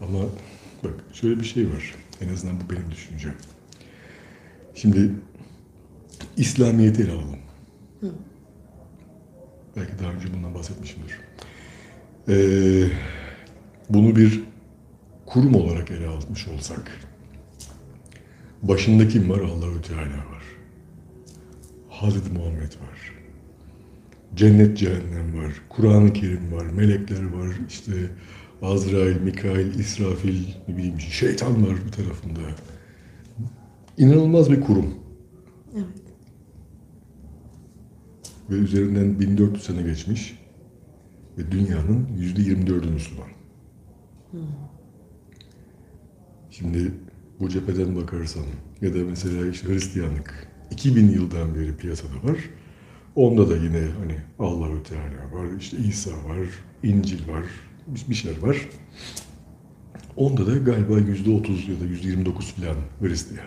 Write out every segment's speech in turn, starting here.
Ama bak şöyle bir şey var. En azından bu benim düşüncem. Şimdi İslamiyet'i ele alalım. Belki daha önce bundan bahsetmişimdir. Ee, bunu bir kurum olarak ele almış olsak, başında kim var? Allahü Teala var. Hazreti Muhammed var. Cennet, cehennem var. Kur'an-ı Kerim var. Melekler var. İşte Azrail, Mikail, İsrafil, ne bileyim şeytan var bir tarafında. İnanılmaz bir kurum. Evet. Ve üzerinden 1400 sene geçmiş. Ve dünyanın yüzde 24'ü Müslüman. Şimdi bu cepheden bakarsan ya da mesela işte Hristiyanlık 2000 yıldan beri piyasada var. Onda da yine hani Allahü Teala var, işte İsa var, İncil var, bir- şeyler var. Onda da galiba yüzde 30 ya da yüzde 29 falan Hristiyan.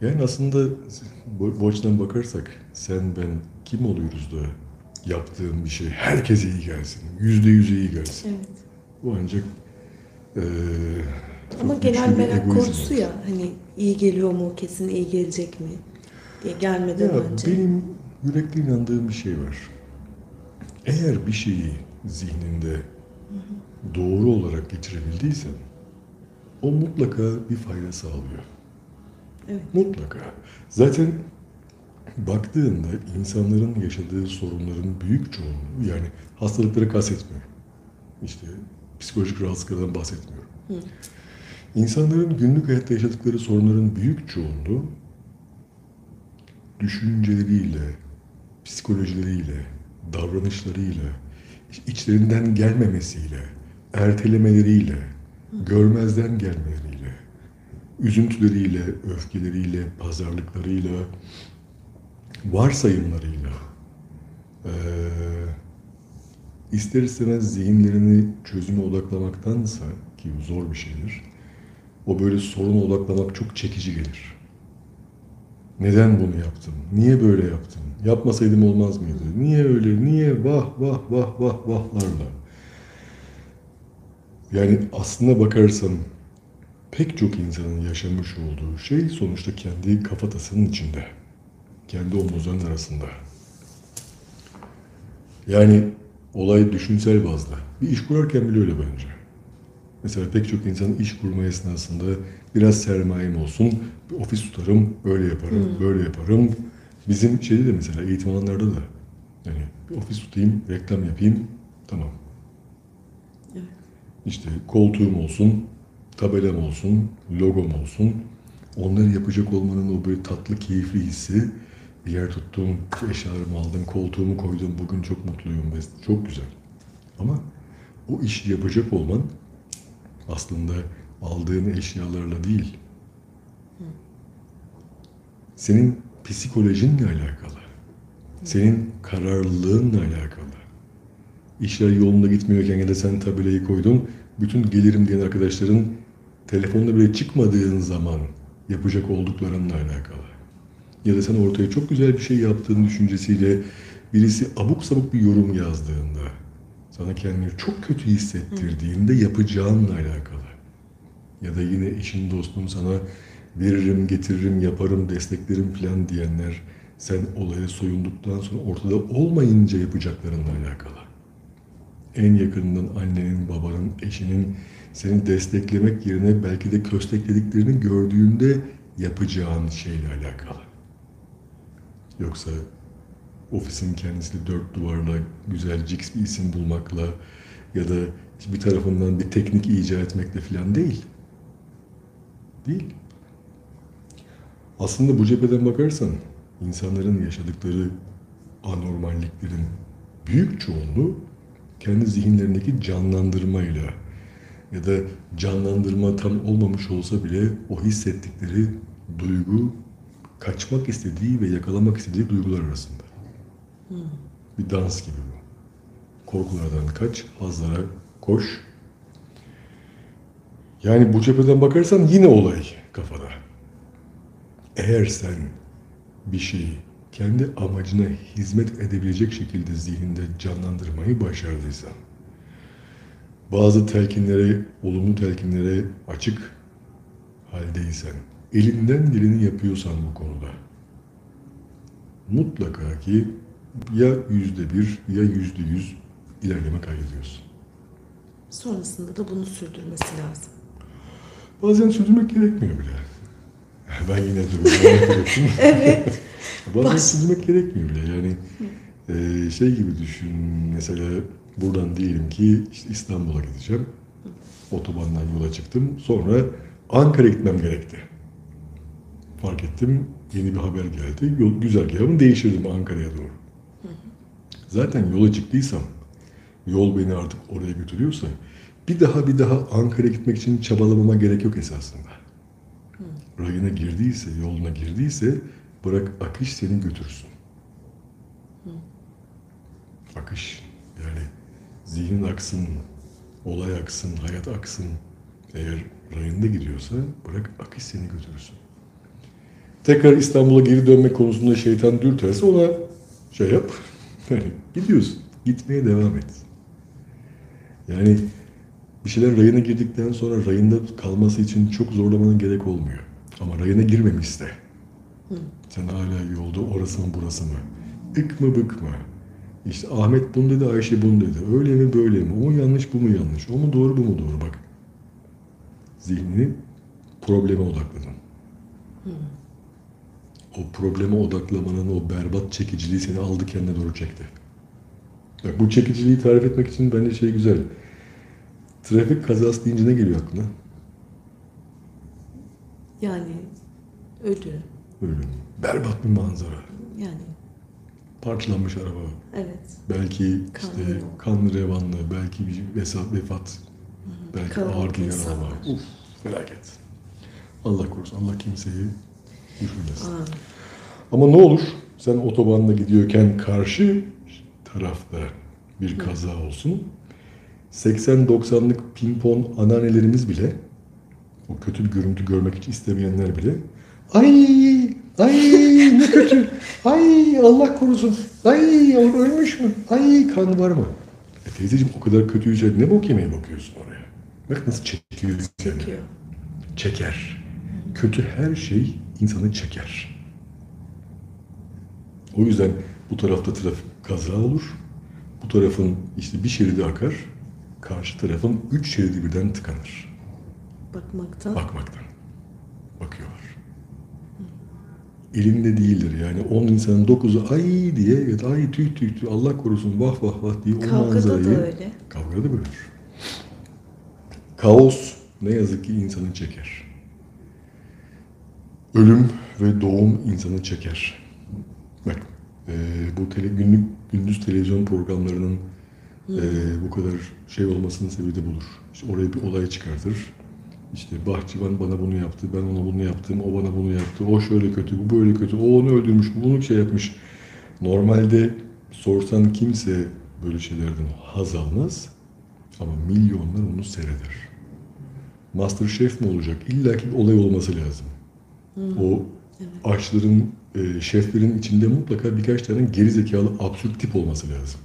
Yani aslında bu, bu açıdan bakarsak sen ben kim oluyoruz da yaptığın bir şey herkese iyi gelsin, yüzde yüze iyi gelsin. Evet. Bu ancak eee Ama genel merak korkusu ya hani iyi geliyor mu kesin iyi gelecek mi diye gelmeden Ya önce. benim yürekli inandığım bir şey var. Eğer bir şeyi zihninde doğru olarak geçirebildiysen o mutlaka bir fayda sağlıyor. Evet. Mutlaka. Zaten baktığında insanların yaşadığı sorunların büyük çoğunluğu yani hastalıkları kastetmiyorum. İşte psikolojik rahatsızlıklardan bahsetmiyorum. İnsanların günlük hayatta yaşadıkları sorunların büyük çoğunluğu düşünceleriyle, psikolojileriyle, davranışlarıyla, içlerinden gelmemesiyle, ertelemeleriyle, görmezden gelmeleriyle, üzüntüleriyle, öfkeleriyle, pazarlıklarıyla, varsayımlarıyla, eee, ister istemez zihinlerini çözüme odaklamaktansa ki zor bir şeydir, o böyle soruna odaklamak çok çekici gelir. Neden bunu yaptım? Niye böyle yaptım? Yapmasaydım olmaz mıydı? Niye öyle? Niye? Vah vah vah vah vahlarla. Yani aslına bakarsan pek çok insanın yaşamış olduğu şey sonuçta kendi kafatasının içinde. Kendi omuzlarının arasında. Yani olay düşünsel bazda. Bir iş kurarken bile öyle bence. Mesela pek çok insan iş kurma esnasında biraz sermayem olsun, bir ofis tutarım, öyle yaparım, böyle yaparım. Bizim şeyde de mesela eğitim alanlarda da yani bir ofis tutayım, reklam yapayım, tamam. Evet. İşte koltuğum olsun, tabelam olsun, logom olsun. Onları yapacak olmanın o böyle tatlı, keyifli hissi. Bir yer tuttum, eşyalarımı aldım, koltuğumu koydum, bugün çok mutluyum ve çok güzel. Ama o işi yapacak olman aslında aldığın eşyalarla değil. Senin psikolojinle alakalı. Senin kararlılığınla alakalı. İşler yolunda gitmiyorken ya da sen tabelayı koydun, bütün gelirim diyen arkadaşların telefonda bile çıkmadığın zaman yapacak olduklarınla alakalı. Ya da sen ortaya çok güzel bir şey yaptığın düşüncesiyle birisi abuk sabuk bir yorum yazdığında, sana kendini çok kötü hissettirdiğinde yapacağınla alakalı. Ya da yine eşin dostun sana veririm, getiririm, yaparım, desteklerim falan diyenler sen olaya soyunduktan sonra ortada olmayınca yapacaklarınla alakalı. En yakınından annenin, babanın, eşinin seni desteklemek yerine belki de kösteklediklerini gördüğünde yapacağın şeyle alakalı. Yoksa ofisin kendisini dört duvarla güzel cix bir isim bulmakla ya da bir tarafından bir teknik icat etmekle falan değil. Değil. Aslında bu cepheden bakarsan insanların yaşadıkları anormalliklerin büyük çoğunluğu kendi zihinlerindeki canlandırmayla ya da canlandırma tam olmamış olsa bile o hissettikleri duygu kaçmak istediği ve yakalamak istediği duygular arasında. Bir dans gibi bu. Korkulardan kaç, hazlara koş. Yani bu cepheden bakarsan yine olay kafada. Eğer sen bir şeyi kendi amacına hizmet edebilecek şekilde zihninde canlandırmayı başardıysan bazı telkinlere, olumlu telkinlere açık haldeysen, elinden geleni yapıyorsan bu konuda, mutlaka ki ya yüzde bir ya yüzde yüz ilerleme kaydediyorsun. Sonrasında da bunu sürdürmesi lazım. Bazen sürdürmek gerekmiyor bile. Ben yine duruyorum. evet. Bazen Baş- sürdürmek gerekmiyor bile. Yani e, şey gibi düşün. Mesela buradan diyelim ki işte İstanbul'a gideceğim. Otobandan yola çıktım. Sonra Ankara'ya gitmem gerekti. Fark ettim. Yeni bir haber geldi. Yol, güzergahımı değiştirdim Ankara'ya doğru. Zaten yola çıktıysam, yol beni artık oraya götürüyorsa bir daha bir daha Ankara'ya gitmek için çabalamama gerek yok esasında. Rayına girdiyse, yoluna girdiyse bırak akış seni götürsün. Akış yani zihnin aksın, olay aksın, hayat aksın. Eğer rayında gidiyorsa bırak akış seni götürsün. Tekrar İstanbul'a geri dönmek konusunda şeytan dürterse ona şey yap. Yani gidiyorsun. Gitmeye devam et. Yani bir şeyler rayına girdikten sonra rayında kalması için çok zorlamana gerek olmuyor. Ama rayına girmemişse sen hala yolda orası mı burası mı? Ik mı bık mı? İşte Ahmet bunu dedi, Ayşe bunu dedi. Öyle mi böyle mi? O mu yanlış, bu mu yanlış? O mu doğru, bu mu doğru? Bak. Zihnini probleme odakladın. O probleme odaklamanın o berbat çekiciliği seni aldı kendine doğru çekti. Bak bu çekiciliği tarif etmek için bence şey güzel. Trafik kazası deyince ne geliyor aklına? Yani ölü. Ölüm. Berbat bir manzara. Yani Parçalanmış araba. evet. Belki Kanlı işte kanlı revanlı, belki bir vefat, vefat belki Kalabalık ağır bir yaralama. Uf, felaket. Allah korusun, Allah kimseyi düşürmesin. Aa, Ama ne olur sen otobanda gidiyorken karşı tarafta bir kaza olsun. 80-90'lık pimpon anneannelerimiz bile o kötü bir görüntü görmek hiç istemeyenler bile ay ay ne kötü ay Allah korusun ay ölmüş mü ay kan var mı? E teyzeciğim o kadar kötüyse ne bok yemeye bakıyorsun oraya? Bak nasıl çekiyor seni. çekiyor. Çeker. Kötü her şey insanı çeker. O yüzden bu tarafta trafik kaza olur. Bu tarafın işte bir şeridi akar. Karşı tarafın üç şeridi birden tıkanır. Bakmaktan. Bakmaktan. Bakıyorlar. Elinde değildir yani 10 insanın 9'u ay diye ya da ay tüy tüy tüy Allah korusun vah vah vah diye o Kavgada manzarayı da öyle. Kavgada da böyle. Kaos ne yazık ki insanı çeker. Ölüm ve doğum insanı çeker. Bak e, bu tele, günlük gündüz televizyon programlarının e, bu kadar şey olmasının sebebi de budur. İşte oraya bir olay çıkartır. İşte bahçıvan bana bunu yaptı, ben ona bunu yaptım, o bana bunu yaptı, o şöyle kötü, bu böyle kötü, o onu öldürmüş, bu bunu şey yapmış. Normalde sorsan kimse böyle şeylerden haz almaz ama milyonlar onu seyreder. Master Chef mi olacak? İlla ki bir olay olması lazım. O aşçıların, e, şeflerin içinde mutlaka birkaç tane geri zekalı absürt tip olması lazım.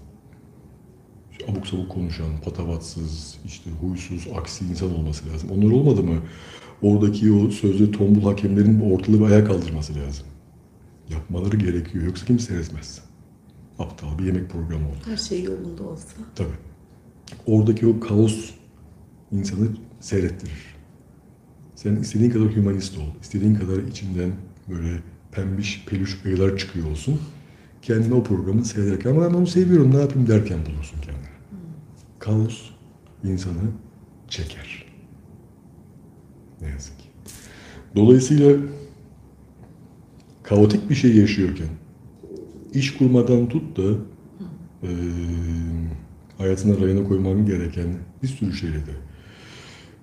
Abuk sabuk konuşan, patavatsız, işte huysuz, aksi insan olması lazım. Onlar olmadı mı oradaki o sözde tombul hakemlerin ortalığı bir ayağa kaldırması lazım. Yapmaları gerekiyor. Yoksa kimse seyretmez. Aptal bir yemek programı olur. Her şey yolunda olsa. Tabii. Oradaki o kaos insanı seyrettirir. Sen istediğin kadar hümanist ol, istediğin kadar içinden böyle pembiş, peluş ayılar çıkıyor olsun. Kendini o programı seyrederken ama ben onu seviyorum ne yapayım derken bulursun kendini. Kaos insanı çeker. Ne yazık ki. Dolayısıyla kaotik bir şey yaşıyorken iş kurmadan tut da eee hayatına rayına koyman gereken bir sürü şeyle de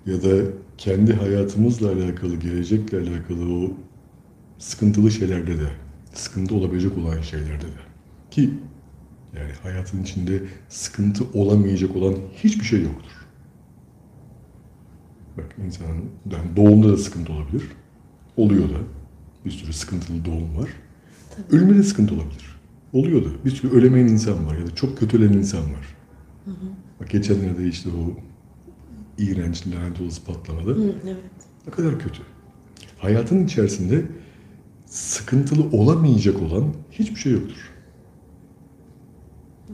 ya da kendi hayatımızla alakalı, gelecekle alakalı o sıkıntılı şeylerde de, sıkıntı olabilecek olan şeylerde de ki yani hayatın içinde sıkıntı olamayacak olan hiçbir şey yoktur. Bak insanın yani doğumda da sıkıntı olabilir. Oluyor da. Bir sürü sıkıntılı doğum var. Ölümde de sıkıntı olabilir. Oluyor da. Bir sürü ölemeyen insan var ya da çok kötü ölen insan var. Bak geçenlerde işte o iğrenç, lanet olası patlamada. Hı, evet. Ne kadar kötü. Hayatın içerisinde sıkıntılı olamayacak olan hiçbir şey yoktur.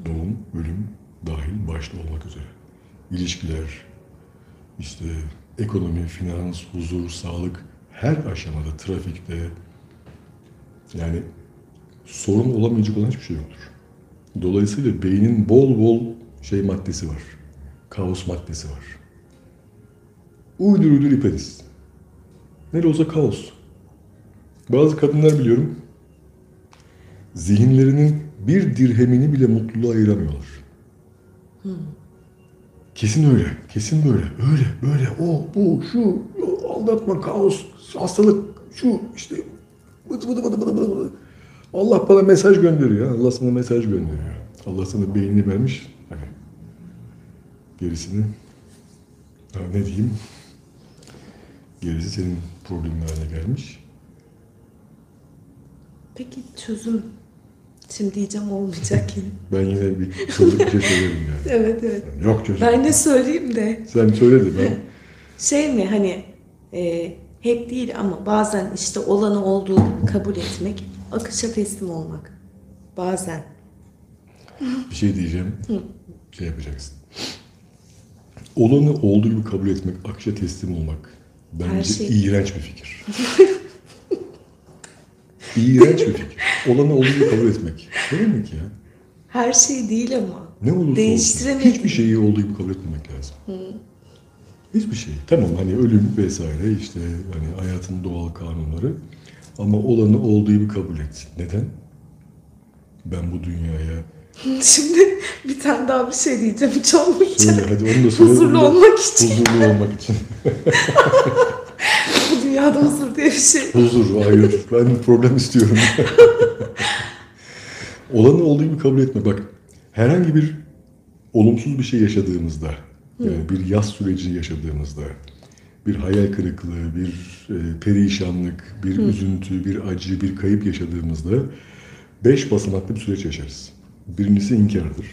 Doğum, ölüm dahil başta olmak üzere. İlişkiler, işte ekonomi, finans, huzur, sağlık her aşamada, trafikte yani sorun olamayacak olan hiçbir şey yoktur. Dolayısıyla beynin bol bol şey maddesi var. Kaos maddesi var. Uydur uydur iperiz. Ne olsa kaos. Bazı kadınlar biliyorum zihinlerinin bir dirhemini bile mutluluğa ayıramıyorlar. Kesin öyle, kesin böyle, öyle, böyle, o, bu, şu, aldatma, kaos, hastalık, şu, işte, bıdı bıdı bıdı bıdı bıdı. Allah bana mesaj gönderiyor, Allah sana mesaj gönderiyor. Allah sana beynini vermiş, hani gerisini, ne diyeyim, gerisi senin problemin haline gelmiş. Peki çözüm? Şimdi diyeceğim olmayacak yine. Ben yine bir şey söylerim yani. evet evet. Yok çocuk. Ben de söyleyeyim de. Sen söyle de ben Şey mi hani e, hep değil ama bazen işte olanı olduğu kabul etmek, akışa teslim olmak. Bazen. bir şey diyeceğim. Şey yapacaksın. Olanı olduğu gibi kabul etmek, akışa teslim olmak bence Her şey- iğrenç bir fikir. iğrenç bir fikir. Olanı olduğu kabul etmek. Ne demek ya? Her şey değil ama. Ne olursa olsun. Hiçbir şeyi olduğu gibi kabul etmemek lazım. Hiçbir şey. Tamam hani ölüm vesaire işte hani hayatın doğal kanunları ama olanı olduğu gibi kabul et. Neden? Ben bu dünyaya Şimdi bir tane daha bir şey diyeceğim hiç olmayacak. Söyle hadi onu da söyle. Huzurlu olmak için. Huzurlu olmak için. Dünyada huzur diye bir şey. Huzur, hayır. Ben problem istiyorum. Olanı olduğu gibi kabul etme. Bak herhangi bir olumsuz bir şey yaşadığımızda, yani bir yaz süreci yaşadığımızda, bir hayal kırıklığı, bir e, perişanlık, bir üzüntü, bir acı, bir kayıp yaşadığımızda beş basamaklı bir süreç yaşarız. Birincisi inkardır.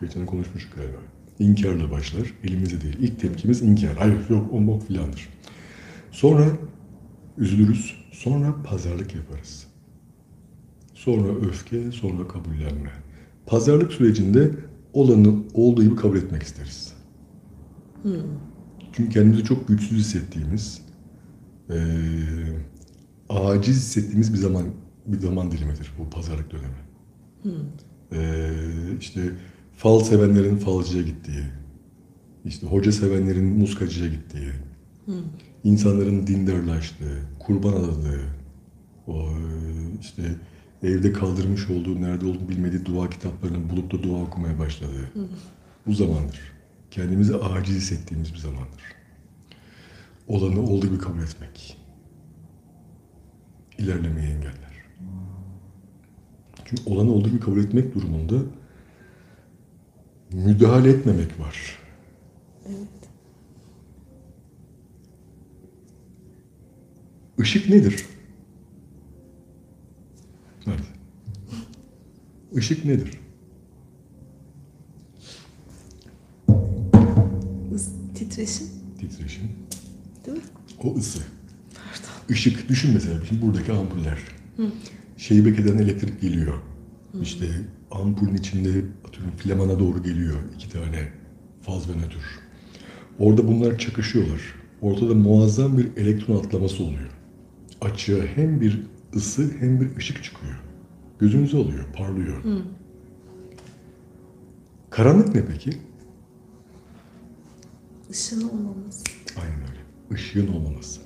Geçen konuşmuştuk galiba. İnkarla başlar, elimizde değil. İlk tepkimiz inkar. Hayır, yok, o bok filandır. Sonra üzülürüz, sonra pazarlık yaparız. Sonra öfke, sonra kabullenme. Pazarlık sürecinde olanı olduğu gibi kabul etmek isteriz. Çünkü kendimizi çok güçsüz hissettiğimiz, eee, aciz hissettiğimiz bir zaman bir zaman dilimidir bu pazarlık dönemi. Eee işte fal sevenlerin falcıya gittiği, işte hoca sevenlerin muskacıya gittiği, insanların dindarlaştığı, kurban adadığı, o e, işte evde kaldırmış olduğu, nerede olduğunu bilmediği dua kitaplarını bulup da dua okumaya başladığı bu zamandır. Kendimizi aciz hissettiğimiz bir zamandır. Olanı olduğu gibi kabul etmek. İlerlemeyi engeller. Çünkü olanı olduğu gibi kabul etmek durumunda müdahale etmemek var. Evet. Işık nedir? Hadi. Işık nedir? Titreşim. Titreşim. Değil mi? O ısı. Işık. Düşün mesela şimdi buradaki ampuller. Şeybek eden elektrik geliyor. İşte ampulün içinde atıyorum filamana doğru geliyor iki tane faz ve nötr. Orada bunlar çakışıyorlar. Ortada muazzam bir elektron atlaması oluyor. Açığa hem bir ısı hem bir ışık çıkıyor. Gözünüzü alıyor, parlıyor. Karanlık ne peki? Işın olmaması. Aynen öyle. Işığın olmaması.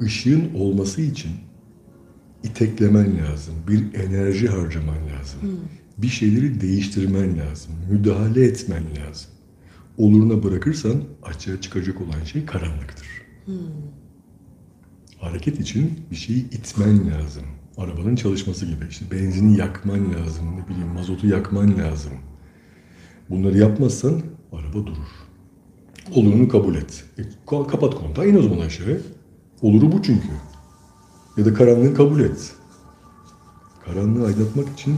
Işığın olması için iteklemen lazım. Bir enerji harcaman lazım. Bir şeyleri değiştirmen lazım. Müdahale etmen lazım. Oluruna bırakırsan açığa çıkacak olan şey karanlıktır. Hareket için bir şeyi itmen lazım. Arabanın çalışması gibi. İşte benzini yakman lazım. Ne bileyim mazotu yakman lazım. Bunları yapmazsan araba durur. Olurunu kabul et. E, ka- kapat kontağı in o zaman aşağıya. Oluru bu çünkü. Ya da karanlığı kabul et. Karanlığı aydınlatmak için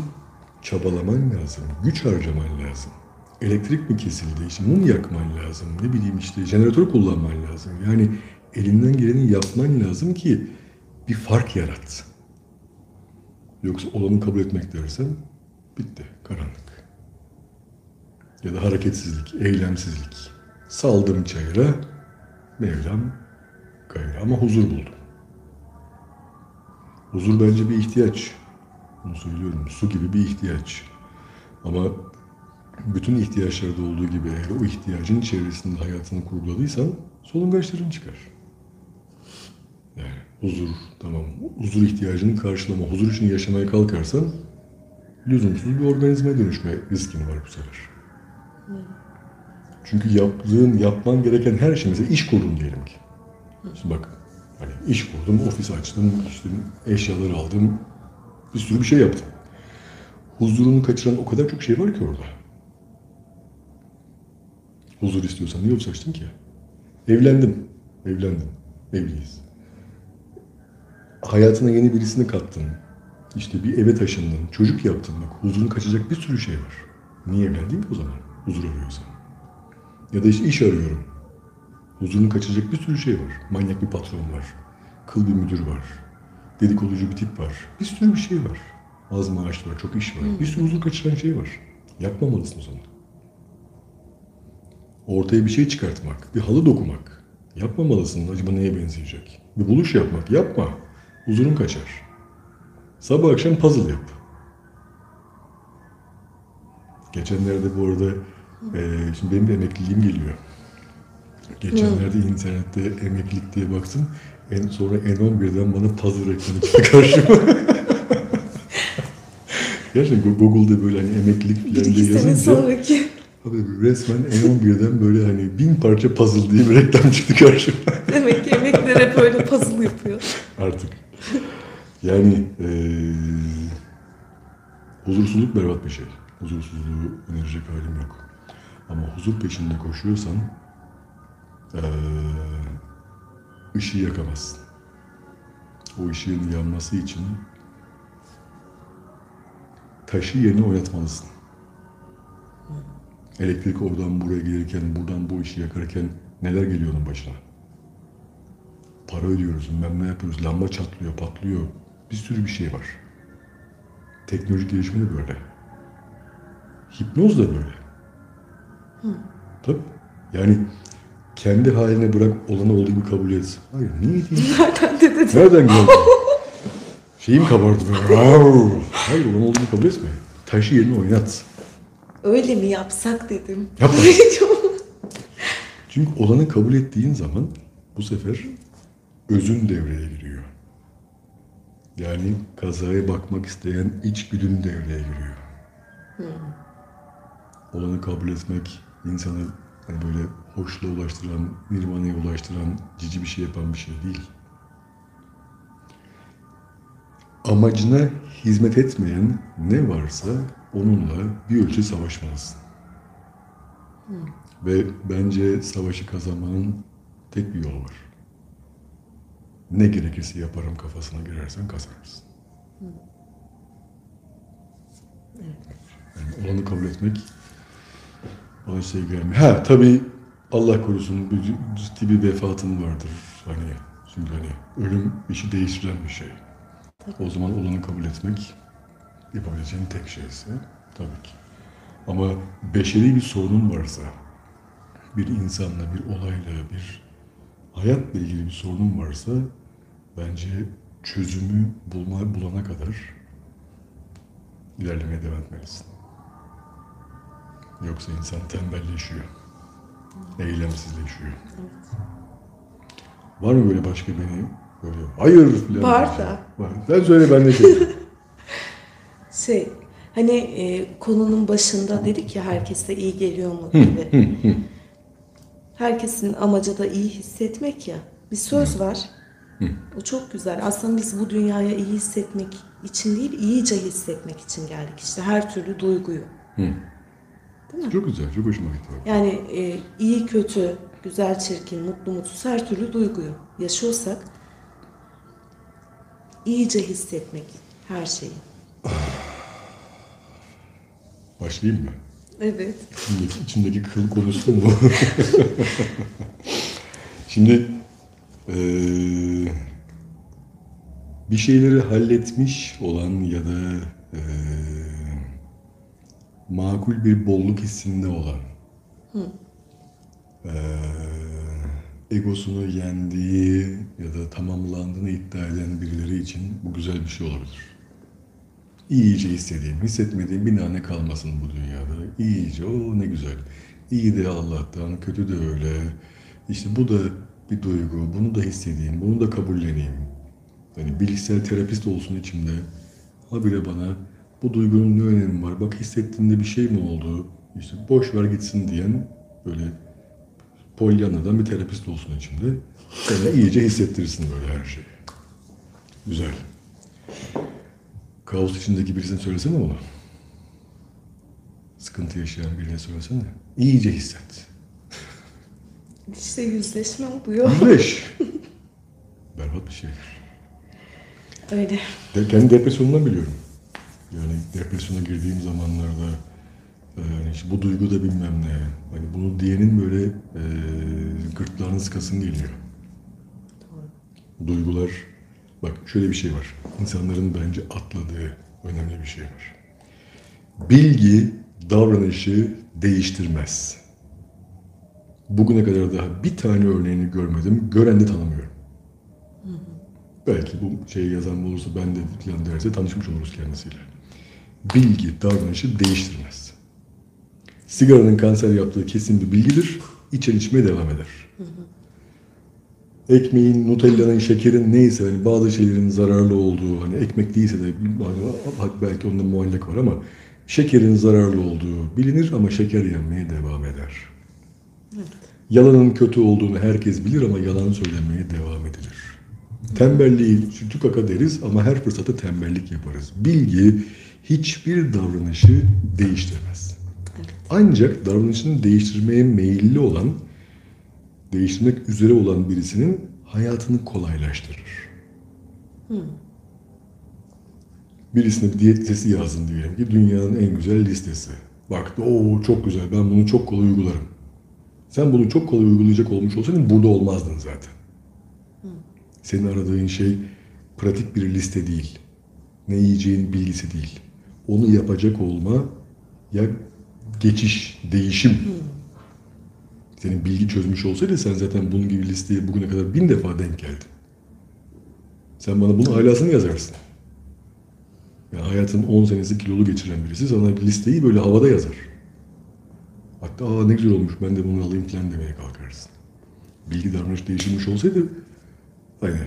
çabalaman lazım. Güç harcaman lazım. elektrik mi kesildi, işte mum yakman lazım, ne bileyim işte jeneratör kullanman lazım. Yani elinden geleni yapman lazım ki bir fark yarat. Yoksa olanı kabul etmek dersen bitti, karanlık. Ya da hareketsizlik, eylemsizlik. Saldım çayıra, Mevlam gayrı ama huzur buldum. Huzur bence bir ihtiyaç. Bunu söylüyorum. Su gibi bir ihtiyaç. Ama bütün ihtiyaçlarda olduğu gibi eğer o ihtiyacın çevresinde hayatını kurguladıysan solungaçların çıkar. Yani huzur, tamam. Huzur ihtiyacını karşılama, huzur için yaşamaya kalkarsan lüzumsuz bir organizmaya dönüşme riskin var bu sefer. Çünkü yaptığın, yapman gereken her şey, mesela iş kurdun diyelim ki. Şimdi bak, hani iş kurdum, ofis açtım, işte eşyaları aldım, bir sürü bir şey yaptım. Huzurunu kaçıran o kadar çok şey var ki orada. Huzur istiyorsan niye ofis açtın ki? Evlendim, evlendim, evliyiz. Hayatına yeni birisini kattın. İşte bir eve taşındın, çocuk yaptın. Bak huzurunu kaçacak bir sürü şey var. Niye evlendin ki o zaman? Huzur arıyorsan. Ya da işte iş arıyorum. Huzurunu kaçacak bir sürü şey var. Manyak bir patron var. Kıl bir müdür var. Dedikoducu bir tip var. Bir sürü bir şey var. Az maaş var, çok iş var. Bir sürü huzur kaçıran şey var. Yapmamalısın o zaman. Ortaya bir şey çıkartmak, bir halı dokumak. Yapmamalısın. Acaba neye benzeyecek? Bir buluş yapmak. Yapma. Huzurun kaçar. Sabah akşam puzzle yap. Geçenlerde bu arada eee, şimdi benim de emekliliğim geliyor. Geçenlerde internette emeklilik diye baktım. En sonra N11'den bana puzzle reklamı çıktı karşıma. Gerçekten Google'da böyle hani emeklilik falan diye yazınca sonraki. abi resmen N11'den böyle hani bin parça puzzle diye bir reklam çıktı karşıma Demek ki emekler hep öyle puzzle yapıyor. artık. Yani eee huzursuzluk berbat bir şey. Huzursuzluğu önerecek halim yok. Ama huzur peşinde koşuyorsan eee ışığı yakamazsın. O ışığın yanması için taşı yerine oynatmalısın. Elektrik oradan buraya gelirken, buradan bu işi yakarken neler geliyor onun başına? Para ödüyoruz, bilmem ne yapıyoruz, lamba çatlıyor, patlıyor. Bir sürü bir şey var. Teknolojik gelişme de böyle. Hipnoz da böyle. Tabii. Yani kendi haline bırak, olanı olduğu gibi kabul et. Hayır, niye değil? Nereden de dedim. Nereden geldin? Şeyim kabardı! Hayır, olan olduğu gibi kabul etme. Taşı yerine oynat. Öyle mi yapsak dedim. Yapma. Çünkü olanı kabul ettiğin zaman bu sefer özün devreye giriyor. Yani kazaya bakmak isteyen içgüdün devreye giriyor. Olanı kabul etmek insanı hani böyle hoşluğa ulaştıran, nirvana'ya ulaştıran, cici bir şey yapan bir şey değil. Amacına hizmet etmeyen ne varsa onunla bir ölçü savaşmalısın. Ve bence savaşı kazanmanın tek bir yolu var. Ne gerekirse yaparım kafasına girersen kazanırsın. Yani olanı kabul etmek bana şey gelmiyor. Ha tabii Allah korusun bir ciddi bir vefatın vardır. Hani şimdi hani ölüm işi değiştiren bir şey. O zaman olanı kabul etmek yapabileceğin tek şeyse tabii ki. Ama beşeri bir sorunun varsa, bir insanla, bir olayla, bir hayatla ilgili bir sorunun varsa bence çözümü bulma, bulana kadar ilerlemeye devam etmelisin. Yoksa insan tembelleşiyor. Eylemsizleşiyor. Var mı böyle başka beni böyle hayır falan Var diyecek? da. Var. Sen söyle ben de şey. Şey, hani e, konunun başında dedik ya herkese iyi geliyor mu gibi. Herkesin amacı da iyi hissetmek ya. Bir söz var. O çok güzel. Aslında biz bu dünyaya iyi hissetmek için değil, iyice hissetmek için geldik. İşte her türlü duyguyu. çok güzel, çok hoşuma gitti. Yani e, iyi kötü, güzel çirkin, mutlu mutsuz her türlü duyguyu yaşıyorsak iyice hissetmek her şeyi. Başlayayım mı? Evet. İçindeki, içindeki kıl konusu mu? Şimdi eee, bir şeyleri halletmiş olan ya da eee, makul bir bolluk hissinde olan eee, egosunu yendiği ya da tamamlandığını iddia eden birileri için bu güzel bir şey olabilir. İyice hissedeyim, hissetmediğim bir tane kalmasın bu dünyada. İyice, o ne güzel. İyi de Allah'tan, kötü de öyle. İşte bu da bir duygu, bunu da hissedeyim, bunu da kabulleneyim. Hani bilişsel terapist olsun içimde. Habire bana bu duygunun ne önemi var, bak hissettiğinde bir şey mi oldu, işte boş ver gitsin diyen böyle Pollyanna'dan bir terapist olsun içimde. Sana iyice hissettirsin böyle her şeyi. Güzel. Kaos içindeki birisine söylesene onu. Sıkıntı yaşayan birine söylesene. İyice hisset. İşte yüzleşme oluyor. Yüzleş. Berbat bir şey. Öyle. De, kendi depresyonundan biliyorum. Yani depresyona girdiğim zamanlarda e, yani işte bu duygu da bilmem ne. Hani bunu diyenin böyle e, gırtlağını sıkasın geliyor. Duygular, bak şöyle bir şey var. İnsanların bence atladığı önemli bir şey var. Bilgi davranışı değiştirmez. Bugüne kadar daha bir tane örneğini görmedim. Gören de tanımıyorum. Belki bu şeyi yazan olursa ben de falan derse tanışmış oluruz kendisiyle. Bilgi davranışı değiştirmez. Sigaranın kanser yaptığı kesin bir bilgidir. İçer içmeye devam eder. Ekmeğin, Nutella'nın, şekerin neyse hani bazı şeylerin zararlı olduğu hani ekmek değilse de belki onda muallak var ama şekerin zararlı olduğu bilinir ama şeker yenmeye devam eder. Yalanın kötü olduğunu herkes bilir ama yalan söylemeye devam edilir. Tembelliği tükaka deriz ama her fırsatta tembellik yaparız. Bilgi hiçbir davranışı değiştirmez. Ancak davranışını değiştirmeye meyilli olan, değiştirmek üzere olan birisinin hayatını kolaylaştırır. Birisine bir diyet listesi yazdın diyelim ki dünyanın en güzel listesi. Baktı o çok güzel ben bunu çok kolay uygularım. Sen bunu çok kolay uygulayacak olmuş olsaydın burada olmazdın zaten. Senin aradığın şey pratik bir liste değil. Ne yiyeceğin bilgisi değil. Onu yapacak olma ya geçiş, değişim. Senin bilgi çözmüş olsaydı sen zaten bunun gibi listeye bugüne kadar bin defa denk geldin. Sen bana bunun alasını yazarsın. Yani hayatın 10 senesi kilolu geçiren birisi sana listeyi böyle havada yazar. Hatta aa ne güzel olmuş ben de bunu alayım falan demeye kalkarsın. Bilgi davranış değiştirmiş olsaydı hani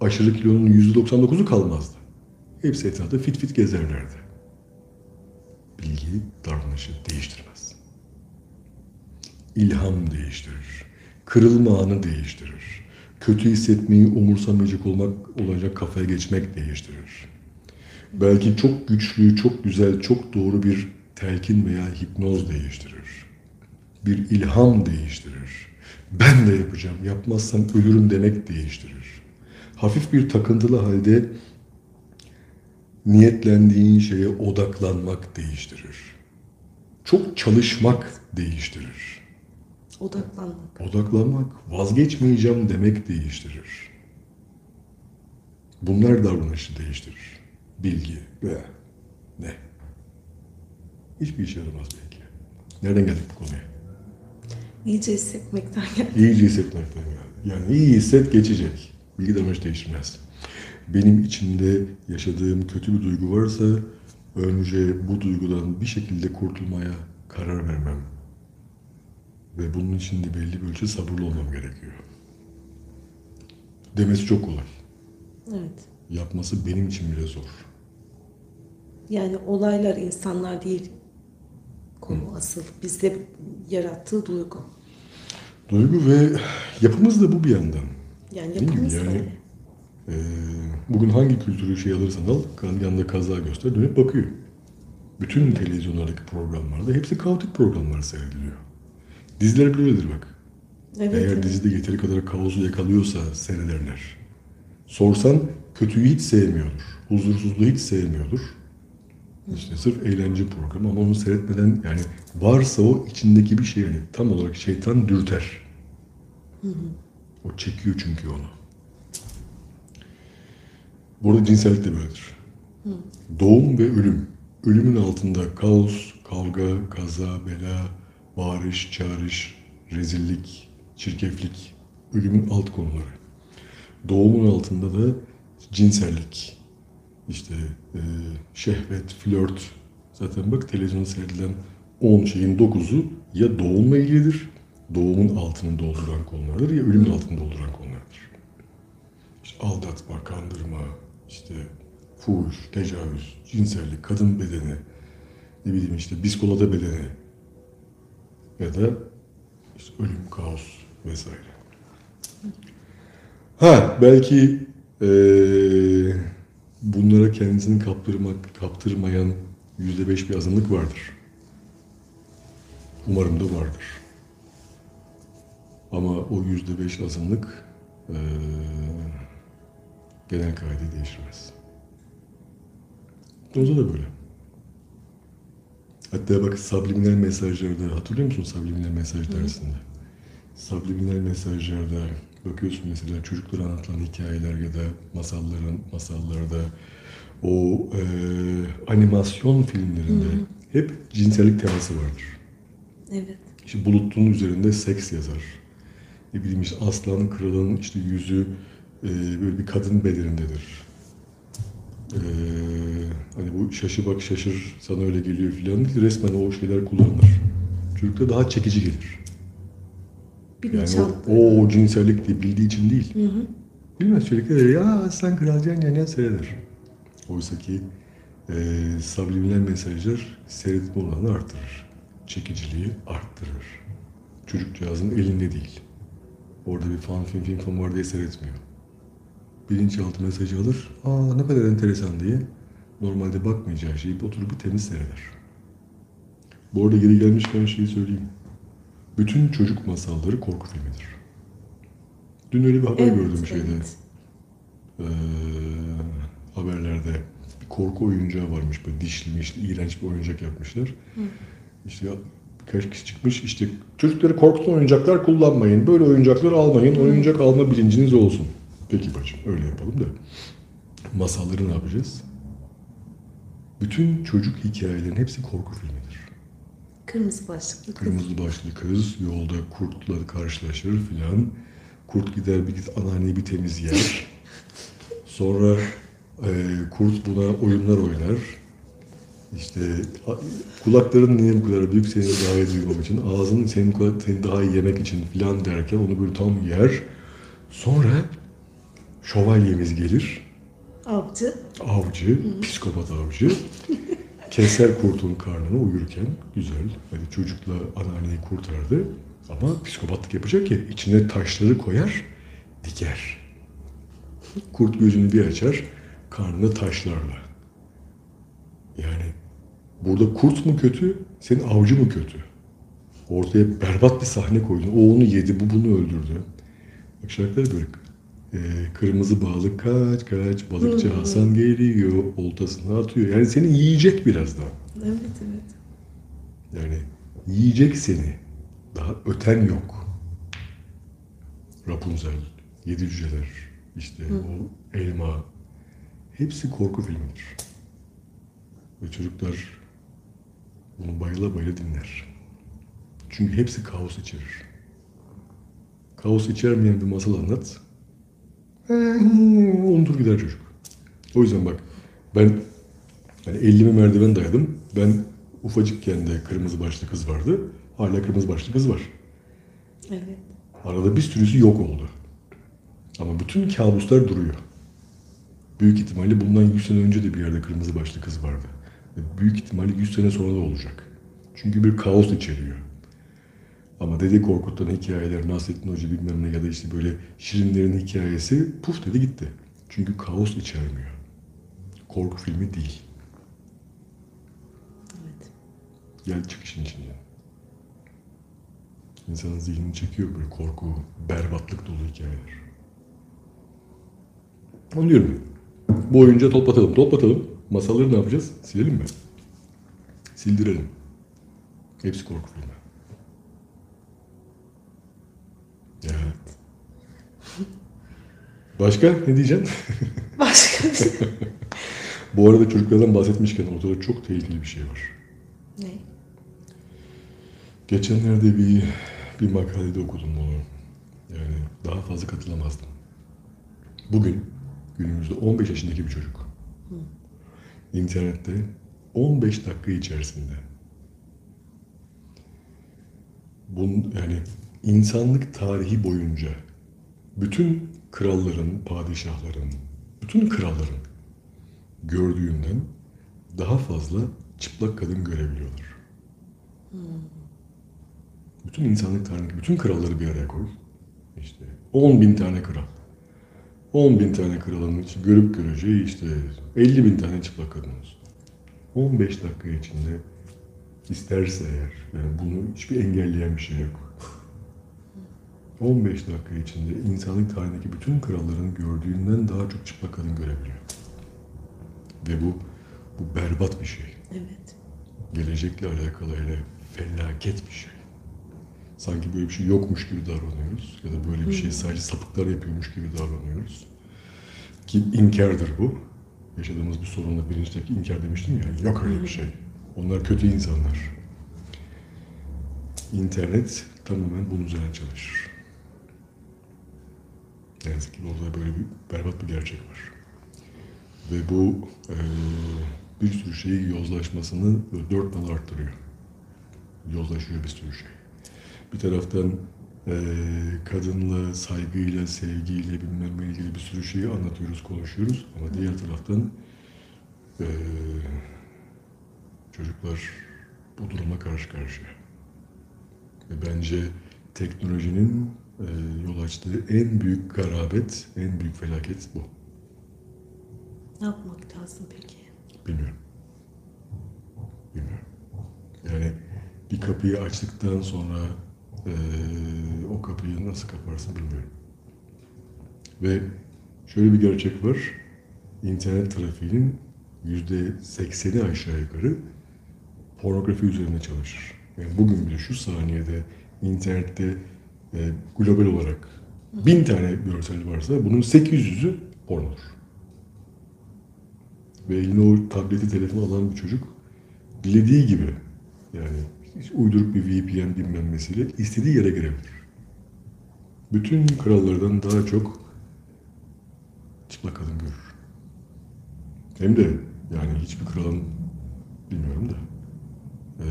aşırı kilonun %99'u kalmazdı. Hepsi etrafta fit fit gezerlerdi. Bilgi davranışı değiştirmez. İlham değiştirir. Kırılma anı değiştirir. Kötü hissetmeyi umursamayacak olmak olacak kafaya geçmek değiştirir. Belki çok güçlü, çok güzel, çok doğru bir telkin veya hipnoz değiştirir. Bir ilham değiştirir. Ben de yapacağım, yapmazsam ölürüm demek değiştirir. Hafif bir takıntılı halde niyetlendiğin şeye odaklanmak değiştirir. Çok çalışmak değiştirir. Odaklanmak. Odaklanmak, vazgeçmeyeceğim demek değiştirir. Bunlar davranışı değiştirir. Bilgi veya ne? Hiçbir işe yaramaz belki. Nereden geldik bu konuya? İyice hissetmekten gel. İyice hissetmekten geldi. Yani iyi hisset geçecek. Bilgi davranış değiştirmez. Benim içimde yaşadığım kötü bir duygu varsa önce bu duygudan bir şekilde kurtulmaya karar vermem. Ve bunun için de belli bir ölçüde sabırlı olmam gerekiyor. Demesi çok kolay. Evet. Yapması benim için bile zor. Yani olaylar insanlar değil konu asıl. Bizde yarattığı duygu. Duygu ve yapımız da bu bir yandan. Yani yapımız Yani- öyle. Ee, bugün hangi kültürü şey alırsan al, yanında kaza göster, dönüp bakıyor. Bütün televizyonlardaki programlarda hepsi kaotik programlar seyrediliyor. Diziler bile öyledir bak. Evet. Eğer evet. dizide yeteri kadar kaosu yakalıyorsa seyrederler. Sorsan kötüyü hiç sevmiyordur. Huzursuzluğu hiç sevmiyordur. İşte sırf eğlence programı ama onu seyretmeden yani varsa o içindeki bir şey yani tam olarak şeytan dürter. O çekiyor çünkü onu. Burada cinsellik de böyledir. Doğum ve ölüm. Ölümün altında kaos, kavga, kaza, bela, bağırış, çağırış, rezillik, çirkeflik. Ölümün alt konuları. Doğumun altında da cinsellik. İşte e, şehvet, flört. Zaten bak televizyonda seyredilen 10 şeyin 9'u ya doğumla ilgilidir, doğumun altını dolduran konulardır ya ölümün altını dolduran konulardır. İşte aldatma, kandırma, işte fuhuş, tecavüz, cinsellik, kadın bedeni, ne bileyim işte biskolata bedeni ya da işte ölüm, kaos vesaire. Ha belki eee, bunlara kendisini kaptırmak, kaptırmayan yüzde beş bir azınlık vardır. Umarım da vardır. Ama o yüzde beş azınlık eee, genel kaideyi değiştirmez. Hipnozda da böyle. Hatta bak subliminal mesajlarda, hatırlıyor musun subliminal mesaj dersinde? Subliminal mesajlarda bakıyorsun mesela çocuklara anlatılan hikayeler ya da masalların masallarda o e, animasyon filmlerinde hep cinsellik teması vardır. Evet. İşte bulutun üzerinde seks yazar. Ne bileyim işte aslan kralın işte yüzü e, böyle bir kadın bedenindedir. E, hani bu şaşı bak şaşır sana öyle geliyor filan resmen o şeyler kullanılır. Çocukta daha çekici gelir. Yani Bilinçaltı. o, o cinsellik diye bildiği için değil. Bilmez çocuklar ya aslan kral can yan yan seyreder. Oysa ki e, subliminal mesajlar seyretme oranını artırır. Çekiciliği arttırır. Çocukcağızın elinde değil. Orada bir fan film film fan var diye seyretmiyor. Bilinçaltı mesajı alır. Aa ne kadar enteresan diye. Normalde bakmayacağı şeyi oturup bir temiz seyreder. Bu arada geri gelmişken şeyi söyleyeyim. Bütün çocuk masalları korku filmidir. Dün öyle bir haber Evet, gördüm şeyde. evet. Ee, haberlerde bir korku oyuncağı varmış böyle dişli mişli iğrenç bir oyuncak yapmışlar. İşte ya, birkaç kişi çıkmış işte çocukları korkutan oyuncaklar kullanmayın. Böyle oyuncaklar almayın. Oyuncak alma bilinciniz olsun. Peki bacım öyle yapalım da. Masalları ne yapacağız? Bütün çocuk hikayelerin hepsi korku filmidir. Kırmızı başlıklı kız. Kırmızı başlı kız yolda kurtla karşılaşır filan. Kurt gider bir git anneanneyi bir temiz yer. Sonra e, kurt buna oyunlar oynar. İşte a- kulakların niye bu kadar büyük seni daha iyi duymam için, ağzının senin kulak seni daha iyi yemek için filan derken onu böyle tam yer. Sonra şövalyemiz gelir Avcı. avcı, psikopat avcı keser kurtun karnını uyurken güzel. Hani çocukla anneanneyi kurtardı. Ama psikopatlık yapacak ya içine taşları koyar, diker. Kurt gözünü bir açar, karnını taşlarla. Yani burada kurt mu kötü, senin avcı mı kötü? Ortaya berbat bir sahne koydun. O onu yedi, bu bunu öldürdü. Bak şarkılar böyle. Ee, kırmızı balık kaç kaç, balıkçı Hasan geliyor, oltasını atıyor. Yani seni yiyecek birazdan. Evet evet. Yani yiyecek seni. Daha öten yok. Rapunzel, Yedi Cüceler, işte o elma. Hepsi korku filmidir. Ve çocuklar bunu bayıla bayıla dinler. Çünkü hepsi kaos içerir. Kaos içermeyen bir masal anlat. Unutur gider çocuk. O yüzden bak ben hani 50'me merdiven dayadım. Ben ufacıkken de kırmızı başlı kız vardı. Hala kırmızı başlı kız var. Evet. Arada bir sürüsü yok oldu. Ama bütün kabuslar duruyor. Büyük ihtimalle bundan 100 sene önce de bir yerde kırmızı başlı kız vardı. Büyük ihtimalle 100 sene sonra da olacak. Çünkü bir kaos içeriyor. Ama Dede Korkut'tan hikayeler, Nasrettin Hoca bilmem ne ya da işte böyle Şirinlerin hikayesi puf dedi gitti. Çünkü kaos içermiyor. Korku filmi değil. Evet. Gel çık işin içinden. İnsanın zihnini çekiyor böyle korku, berbatlık dolu hikayeler. Onu diyorum. Bu oyuncağı toplatalım, toplatalım. Masalları ne yapacağız? Silelim mi? sildirelim. Hepsi korku filmi. Ya. Başka ne diyeceğim? Başka bir şey. Bu arada çocuklardan bahsetmişken ortada çok tehlikeli bir şey var. ne? Geçenlerde bir bir makalede okudum bunu. Yani daha fazla katılamazdım. Bugün günümüzde 15 yaşındaki bir çocuk. İnternette 15 dakika içerisinde bun yani insanlık tarihi boyunca bütün kralların, padişahların, bütün kralların gördüğünden daha fazla çıplak kadın görebiliyorlar. Bütün insanlık tarihindeki bütün kralları bir araya koy. İşte 10 bin tane kral. 10 bin tane kralın içi görüp göreceği işte 50 bin tane çıplak kadın olsun. 15 dakika içinde isterse eğer, yani bunu hiçbir engelleyen bir şey yok. 15 dakika içinde insanlık tarihindeki bütün kralların gördüğünden daha çok çıplak kadın görebiliyor. Ve bu, bu berbat bir şey Evet. gelecekle alakalı hele felaket bir şey. Sanki böyle bir şey yokmuş gibi davranıyoruz ya da böyle bir şey sadece sapıklar yapıyormuş gibi davranıyoruz. Ki inkardır bu. Yaşadığımız bir sorunla bilinçteki inkar demiştim ya, yok öyle bir şey. Onlar kötü insanlar. İnternet tamamen bunun üzerine çalışır. Ne yazık ki orada böyle bir berbat bir gerçek var. Ve bu eee, bir sürü şeyi yozlaşmasını dört nala arttırıyor. Yozlaşıyor bir sürü şey. Bir taraftan eee, kadınla, saygıyla, sevgiyle bilmem ne ilgili bir sürü şeyi anlatıyoruz, konuşuyoruz. Ama diğer taraftan eee, çocuklar bu duruma karşı karşıya. Ve bence teknolojinin eee, yol açtığı en büyük garabet, en büyük felaket bu. Ne yapmak lazım peki? Bilmiyorum. Bilmiyorum. Yani bir kapıyı açtıktan sonra eee, o kapıyı nasıl kaparsın bilmiyorum. Ve şöyle bir gerçek var. İnternet trafiğinin yüzde sekseni aşağı yukarı pornografi üzerine çalışır. Yani bugün bile şu saniyede internette e, global olarak bin tane görsel varsa bunun 800'ü pornodur. Ve eline o tableti, telefonu alan bir çocuk dilediği gibi yani uyduruk bir VPN bilmem istediği yere girebilir. Bütün krallardan daha çok çıplak kadın görür. Hem de yani hiçbir kralın bilmiyorum da eee,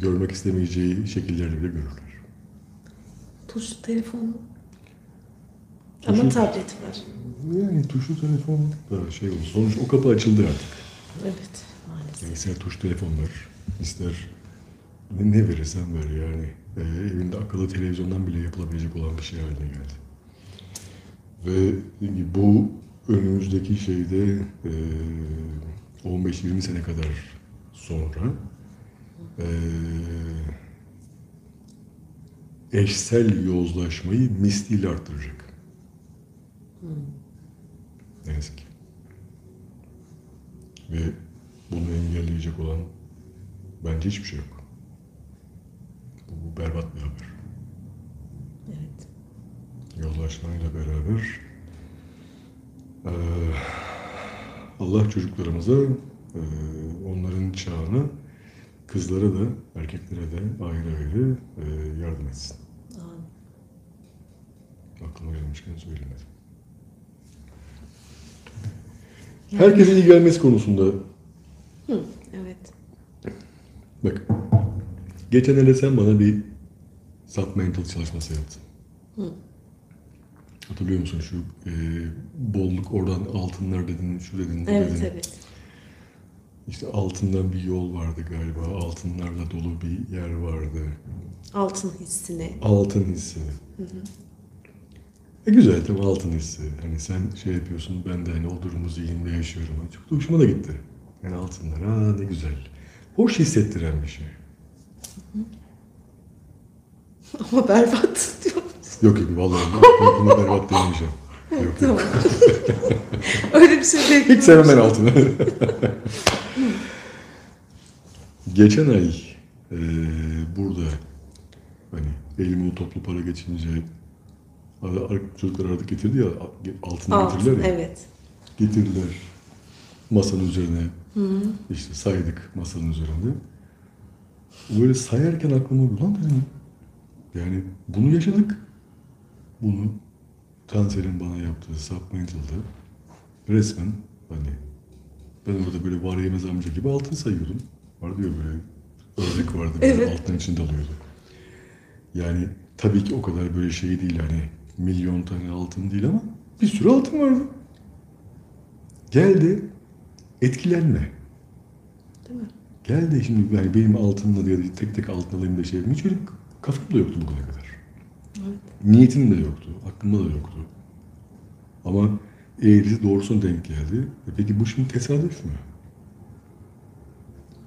görmek istemeyeceği şekillerde bile görürler. Tuşlu telefon ama Tuşlu- tablet var. Yani tuşlu telefon da şey oldu. Sonuç o kapı açıldı artık. Evet maalesef. Yani ister tuş telefonlar, ister ne, ne verirsen ver yani. Ee, evinde akıllı televizyondan bile yapılabilecek olan bir şey haline geldi. Ve bu önümüzdeki şeyde e, 15-20 sene kadar sonra e, eşsel yozlaşmayı misliyle arttıracak. Ne yazık ki. Ve bunu engelleyecek olan bence hiçbir şey yok. Bu, bu berbat bir haber. Evet. Yozlaşmayla beraber eee, Allah çocuklarımıza eee, onların çağına kızlara da erkeklere de ayrı ayrı eee, yardım etsin. Amin. Aklıma gelmişken söylemedim. Herkese iyi gelmesi konusunda Hı, evet. Bak, geçenlerde sen bana bir submental çalışması yaptın. Hı. Hatırlıyor musun şu e, bolluk oradan altınlar dedin, şu dedin, bu Evet dedin. evet. İşte altından bir yol vardı galiba, altınlarla dolu bir yer vardı. Altın hissini. Altın hissi. E güzel tabii altın hissi. Hani sen şey yapıyorsun, ben de hani o durumu zihnimde yaşıyorum. Çok da hoşuma da gitti. Yani altınlar, aa ne güzel. Hoş hissettiren bir şey. Ama berbat diyor. Yok yok vallahi ben buna berbat demeyeceğim. Yok. Tamam. Öyle bir şey Hiç bekliyorum. sevmem ben altını. Geçen ay e, burada hani elime o toplu para geçince çocuklar aradık getirdi ya altını Alt, getirdiler ya. evet. Getirdiler masanın üzerine. işte saydık masanın üzerinde. Böyle sayarken aklıma ulan dedim. Yani bunu yaşadık. Bunu Tanser'in bana yaptığı submental'da resmen hani ben orada böyle var yemez amca gibi altın sayıyordum. Vardı ya böyle ördek vardı böyle Evet. altın içinde alıyordu. Yani tabii ki o kadar böyle şey değil hani milyon tane altın değil ama bir sürü altın vardı. Geldi etkilenme. Değil mi? Gel de şimdi yani benim altınla da tek tek altın alayım da şey yapayım. Hiç öyle kafam da yoktu bugüne kadar. Evet. Niyetim de yoktu. Aklımda da yoktu. Ama eğrisi doğrusuna denk geldi. E peki bu şimdi tesadüf mü?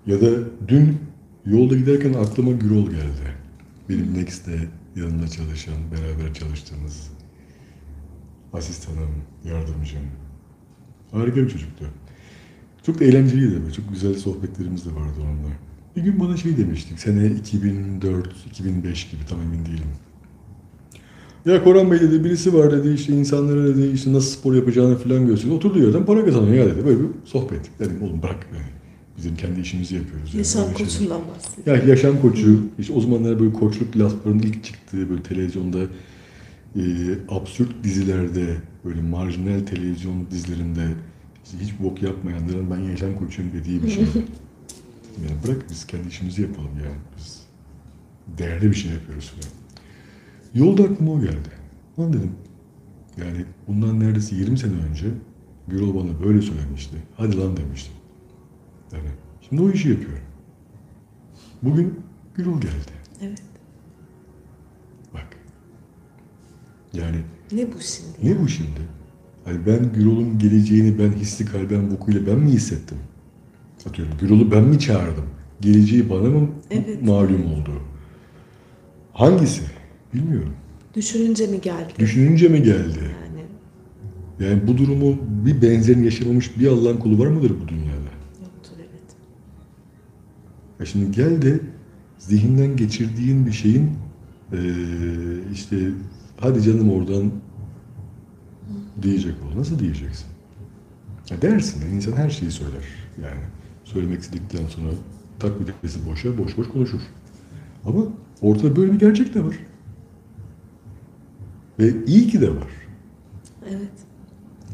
Ya da dün yolda giderken aklıma Gürol geldi. Benim Next'te yanımda çalışan, beraber çalıştığımız asistanım, yardımcım. Harika bir çocuktu. Çok da eğlenceliydi ve çok güzel sohbetlerimiz de vardı onunla. Bir gün bana şey demiştik, sene 2004, 2005 gibi tam emin değilim. Ya Koran Bey dedi birisi var dedi işte insanlara dedi işte nasıl spor yapacağını falan gösteriyor. Oturduğu yerden para kazanıyor ya dedi. Böyle bir sohbet. Dedim oğlum bırak yani. Bizim kendi işimizi yapıyoruz. yani. Yaşam koçundan bahsediyor. Ya yaşam koçu, işte o zamanlar böyle koçluk laflarının ilk çıktığı böyle televizyonda e, absürt dizilerde böyle marjinal televizyon dizilerinde işte hiç bok yapmayanların ben yaşam koçuyum dediği bir şey. yani bırak biz kendi işimizi yapalım yani. Biz değerli bir şey yapıyoruz falan. Yolda aklıma o geldi. Lan dedim yani bundan neredeyse 20 sene önce Gürol bana böyle söylemişti. Hadi lan demiştim. Yani şimdi o işi yapıyorum. Bugün Gürol geldi. Evet. Bak. Yani Ne bu şimdi? ne bu şimdi? Hani ben Gürol'un geleceğini ben hissi kalben vukuyla ben mi hissettim? Atıyorum Gürol'u ben mi çağırdım? Geleceği bana mı Evet. malum oldu? Hangisi? Bilmiyorum. Düşününce mi geldi? Düşününce mi geldi? Yani Yani bu durumu bir benzerini yaşamamış bir Allah'ın kulu var mıdır bu dünyada? Ya şimdi gel de zihinden geçirdiğin bir şeyin eee, işte hadi canım oradan diyecek ol. Nasıl diyeceksin? Ya dersin. yani insan her şeyi söyler. Yani söylemek istedikten sonra tak bir tanesi boşa boş boş konuşur. Ama ortada böyle bir gerçek de var. Ve iyi ki de var. Evet.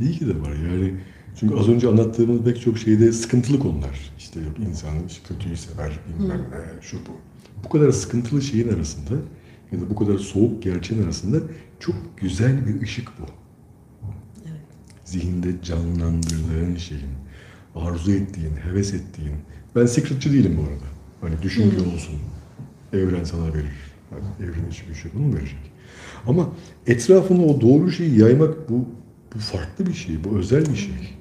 İyi ki de var yani. Çünkü az önce anlattığımız pek çok şeyde sıkıntılı konular. İşte yok insan kötüyü sever, bilmem ne, şu bu. Bu kadar sıkıntılı şeyin arasında ya da bu kadar soğuk gerçeğin arasında çok güzel bir ışık bu. Evet. Zihinde canlandırdığın şeyin, arzu ettiğin, heves ettiğin. Ben secretçı değilim bu arada. Hani düşün ki olsun. Evren sana verir. Hani evren hiçbir şey bunu verecek? Ama etrafına o doğru şeyi yaymak bu, bu farklı bir şey, bu özel bir şey.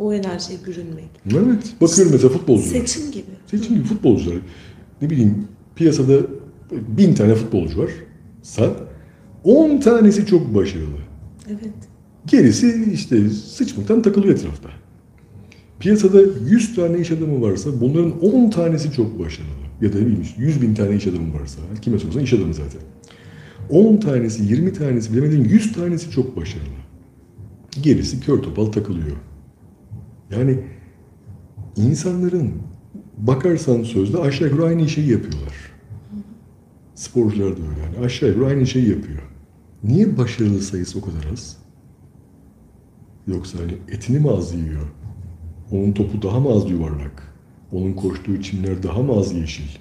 O enerjiye bürünmek. Evet. Bakıyorum mesela futbolcular. Seçim gibi. Seçim gibi futbolcular. Ne bileyim piyasada bin tane futbolcu varsa 10 tanesi çok başarılı. Evet. Gerisi işte sıçmaktan takılıyor etrafta. Piyasada 100 tane iş adamı varsa bunların 10 tanesi çok başarılı. Ya da ne bileyim işte 100 bin tane iş adamı varsa, kime sorsan iş adamı zaten. 10 tanesi, 20 tanesi, bilemediğin 100 tanesi çok başarılı. Gerisi kör topal takılıyor. Yani insanların bakarsan sözde aşağı yukarı aynı şeyi yapıyorlar. Sporcular da öyle. Yani aşağı yukarı aynı şeyi yapıyor. Niye başarılı sayısı o kadar az? Yoksa hani etini mi az yiyor? Onun topu daha mı az yuvarlak? Onun koştuğu çimler daha mı az yeşil?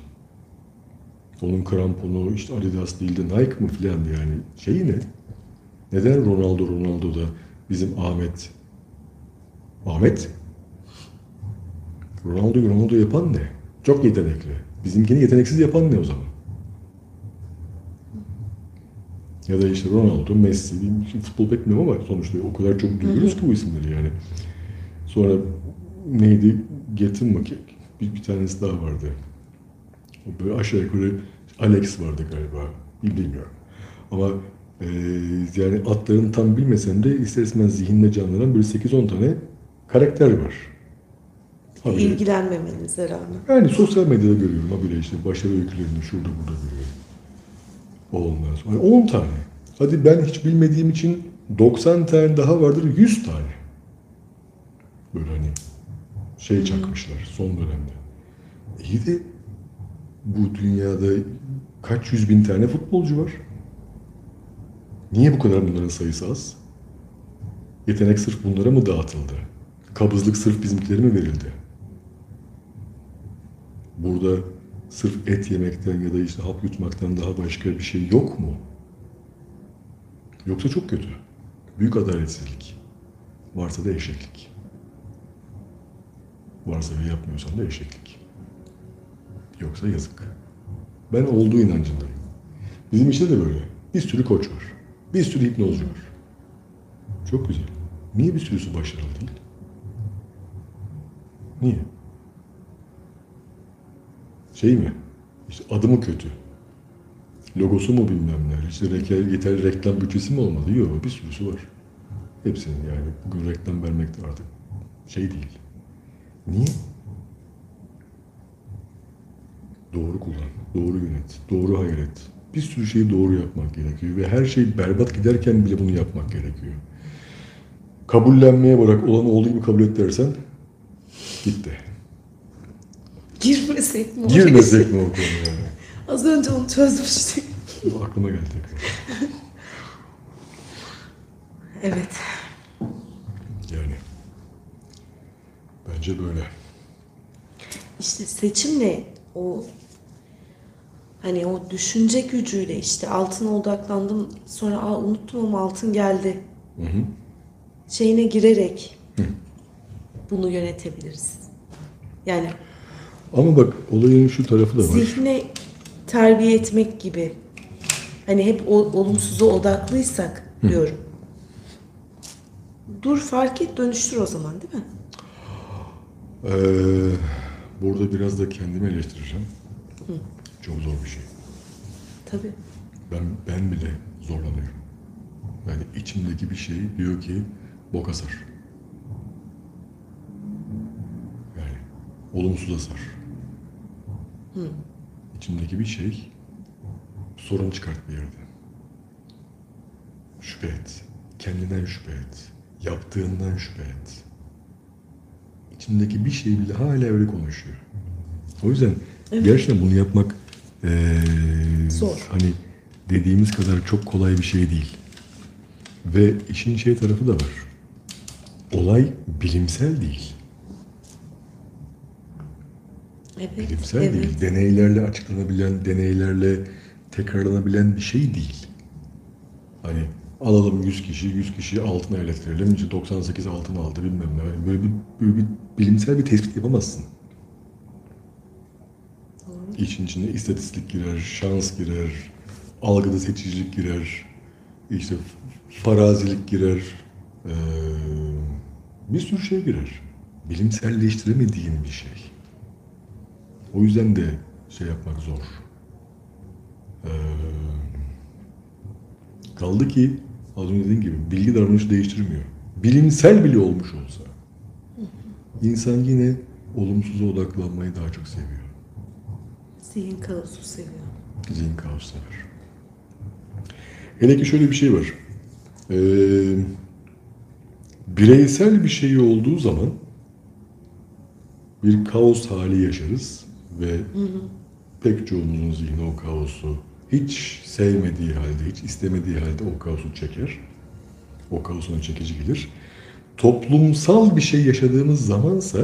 Onun kramponu işte Adidas değil de Nike mı filan yani şeyi ne? Neden Ronaldo Ronaldo da bizim Ahmet Ahmet Ronaldo Ronaldo yapan ne? Çok yetenekli. Bizimkini yeteneksiz yapan ne o zaman? Ya da işte Ronaldo, Messi, futbol pek bilmiyorum ama sonuçta o kadar çok duyuyoruz ki bu isimleri yani. Sonra neydi? Getin mi? Bir, bir tanesi daha vardı. O Böyle aşağı yukarı Alex vardı galiba. Bilmiyorum. Ama e, yani adlarını tam bilmesem de ister istemez zihninde canlanan böyle 8-10 tane karakter var. Habire- İlgilenmemenize rağmen. Yani sosyal medyada görüyorum habire işte başarı öykülerini şurada burada görüyorum. Ondan sonra 10 tane. Hadi ben hiç bilmediğim için 90 tane daha vardır 100 tane. Böyle hani şey çakmışlar son dönemde. İyi de bu dünyada kaç yüz bin tane futbolcu var? Niye bu kadar bunların sayısı az? Yetenek sırf bunlara mı dağıtıldı? Kabızlık sırf bizimkilere mi verildi? Burada sırf et yemekten ya da işte hap yutmaktan daha başka bir şey yok mu? Yoksa çok kötü. Büyük adaletsizlik. Varsa da eşeklik. Varsa ve yapmıyorsan da eşeklik. Yoksa yazık. Ben olduğu inancındayım. Bizim işte de böyle. Bir sürü koç var. Bir sürü hipnozcu var. Çok güzel. Niye bir sürüsü başarılı değil? Niye? Şey mi? İşte adı mı kötü? Logosu mu bilmem ne? İşte reke- yeterli reklam bütçesi mi olmadı? Yok bir sürüsü var. Hepsinin yani bugün reklam vermek de artık şey değil. Niye? Doğru kullan, doğru yönet, doğru hayret. Bir sürü şeyi doğru yapmak gerekiyor ve her şey berbat giderken bile bunu yapmak gerekiyor. Kabullenmeye bırak, olan olduğu gibi kabul et dersen gitti. Girmesek mi? Girmesek mi o konuya? Az önce onu çözmüştük. Aklıma geldi. Evet. Yani. Bence böyle. İşte seçimle o hani o düşünce gücüyle işte altına odaklandım sonra Aa, unuttum ama altın geldi Hı hı. şeyine girerek bunu yönetebiliriz. Yani Ama bak olayın şu tarafı da var. zihne terbiye etmek gibi. Hani hep o, olumsuza odaklıysak diyorum. Dur fark et dönüştür o zaman değil mi? Ee, burada biraz da kendimi eleştireceğim. Çok zor bir şey. Tabii. Ben ben bile zorlanıyorum. Yani içimdeki bir şey diyor ki boka sar. Yani olumsuza sar. İçimdeki bir şey sorun çıkart bir yerden. Şüphe et. Kendinden şüphe et. Yaptığından şüphe et. İçimdeki bir şey bile hala öyle konuşuyor. O yüzden Evet. gerçekten bunu yapmak eee, Zor. Hani dediğimiz kadar çok kolay bir şey değil. Ve işin şey tarafı da var. Olay bilimsel değil. Evet. Bilimsel evet. değil. Deneylerle açıklanabilen, deneylerle tekrarlanabilen bir şey değil. Hani alalım 100 kişi, 100 kişi altına elettirelim. İşte 98 altın aldı bilmem ne. Yani böyle bir, böyle bir bilimsel bir tespit yapamazsın. İşin içine istatistik girer, şans girer, algıda seçicilik girer, işte farazilik girer, eee, bir sürü şey girer. Bilimselleştiremediğin bir şey. O yüzden de şey yapmak zor. Eee, kaldı ki az önce dediğim gibi bilgi davranışı değiştirmiyor. Bilimsel bile olmuş olsa insan yine olumsuza odaklanmayı daha çok seviyor. Zihin kaosu seviyor. Zihin kaos sever. Hele ki şöyle bir şey var. Ee, bireysel bir şey olduğu zaman bir kaos hali yaşarız ve pek çoğumuzun zihni o kaosu hiç sevmediği halde, hiç istemediği halde o kaosu çeker. O kaosun çekici gelir. Toplumsal bir şey yaşadığımız zamansa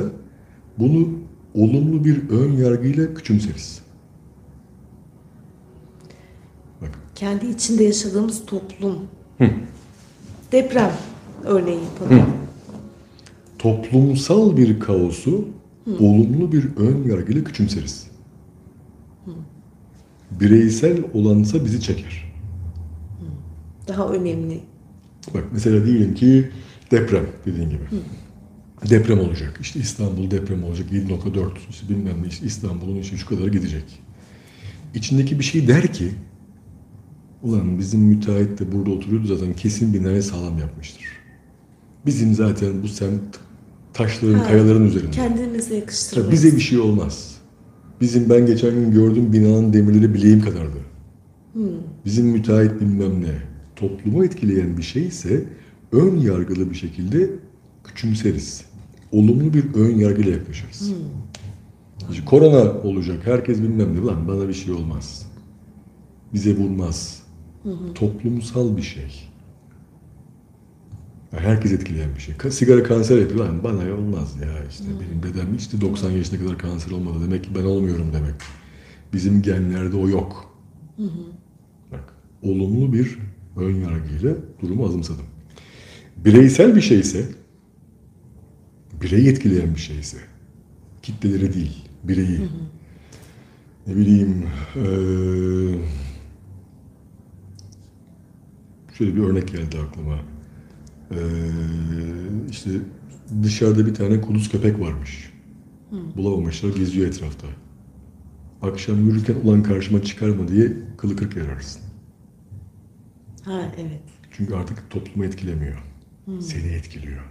bunu olumlu bir ön yargıyla küçümseriz. Bak Kendi içinde yaşadığımız toplum. Deprem örneği yapalım. toplumsal bir kaosu olumlu bir ön yargıyla küçümseriz. Bireysel olansa bizi çeker. Daha önemli. Bak mesela diyelim ki deprem dediğin gibi. Deprem olacak. İşte İstanbul deprem olacak. 7.4 işte bilmem ne işte İstanbul'un işte şu kadar gidecek. İçindeki bir şey der ki ulan bizim müteahhit de burada oturuyordu zaten kesin binayı sağlam yapmıştır. Bizim zaten bu semt taşların, Ha, kayaların üzerinde. Kendimize Tabii yakıştırmayız. bize bir şey olmaz. Bizim ben geçen gün gördüğüm binanın demirleri bileğim kadardı. Bizim müteahhit bilmem ne. Toplumu etkileyen bir şey ise ön yargılı bir şekilde küçümseriz. Olumlu bir ön yargıyla yaklaşırız. İşte korona olacak, herkes bilmem ne. Lan bana bir şey olmaz. Bize vurmaz. Toplumsal bir şey. Herkes etkileyen bir şey. Sigara kanser yapıyor lan bana olmaz ya işte benim dedem işte 90 yaşına kadar kanser olmadı demek ki ben olmuyorum demek. Bizim genlerde o yok. Bak olumlu bir ön yargıyla durumu azımsadım. Bireysel bir şeyse bireyi etkileyen bir şeyse kitleleri değil bireyi ne bileyim eee şöyle bir örnek geldi aklıma. Ee, işte dışarıda bir tane kuduz köpek varmış. Bulamamışlar, geziyor etrafta. Akşam yürürken ulan karşıma çıkarma diye kılı kırk yararsın. Ha evet. Çünkü artık toplumu etkilemiyor. Seni etkiliyor.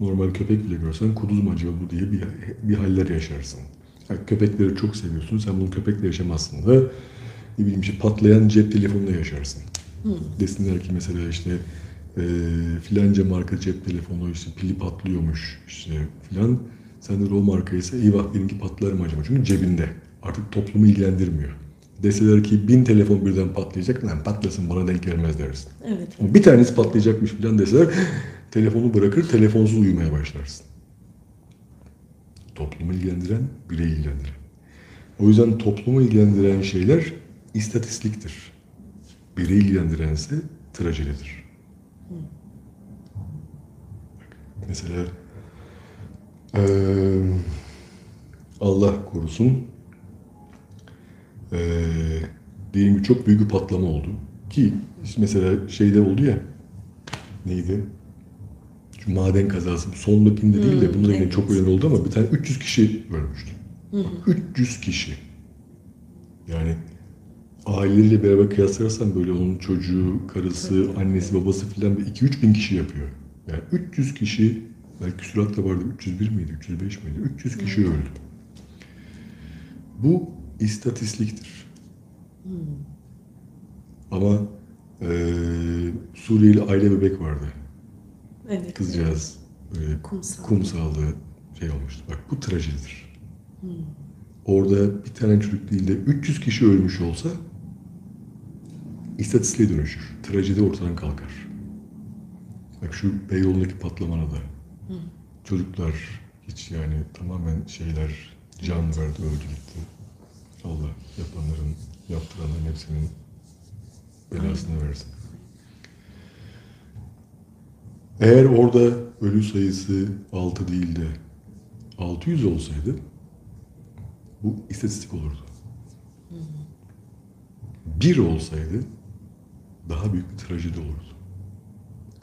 Normal köpek bile görsen kuduz mu acaba bu diye bir, bir haller yaşarsın. Yani köpekleri çok seviyorsun, sen bunu köpekle yaşamazsın da ne bileyim işte patlayan cep telefonla yaşarsın. Desinler ki mesela işte e, filanca marka cep telefonu işte pili patlıyormuş işte filan. Sen de o markaysa eyvah benimki patlar mı acaba? Çünkü cebinde. Artık toplumu ilgilendirmiyor. Deseler ki bin telefon birden patlayacak, lan patlasın bana denk gelmez dersin. Evet. Ama Bir tanesi patlayacakmış filan deseler telefonu bırakır telefonsuz uyumaya başlarsın. Toplumu ilgilendiren, bireyi ilgilendiren. O yüzden toplumu ilgilendiren şeyler istatistiktir. Bireyi ilgilendirense trajedidir. Bak, Mesela eee, Allah korusun eee diyelim ki çok büyük bir patlama oldu. Ki işte mesela şeyde oldu ya neydi? Şu maden kazası sondakinde değil de bunda da yine evet. çok önemli oldu ama bir tane 300 kişi ölmüştü. Bak, 300 kişi. Yani aileleriyle beraber kıyaslarsan böyle onun çocuğu, karısı, annesi, babası filan bir 2-3 bin kişi yapıyor. Yani 300 kişi, belki sürat da vardı 301 miydi, 305 miydi? 300 kişi öldü. Bu istatistiktir. Ama eee Suriyeli aile bebek vardı. Evet. Kızcağız böyle Kumsal. kumsallı şey olmuştu. Bak bu trajedidir. Orada bir tane çocuk değil de 300 kişi ölmüş olsa istatistiğe dönüşür. Trajedi ortadan kalkar. Bak şu Beyoğlu'ndaki patlamana da çocuklar hiç yani tamamen şeyler can verdi öldü gitti. Allah yapanların yaptıranların hepsinin belasını versin. Eğer orada ölü sayısı 6 değil de 600 olsaydı bu istatistik olurdu. Bir olsaydı daha büyük bir trajedi olurdu.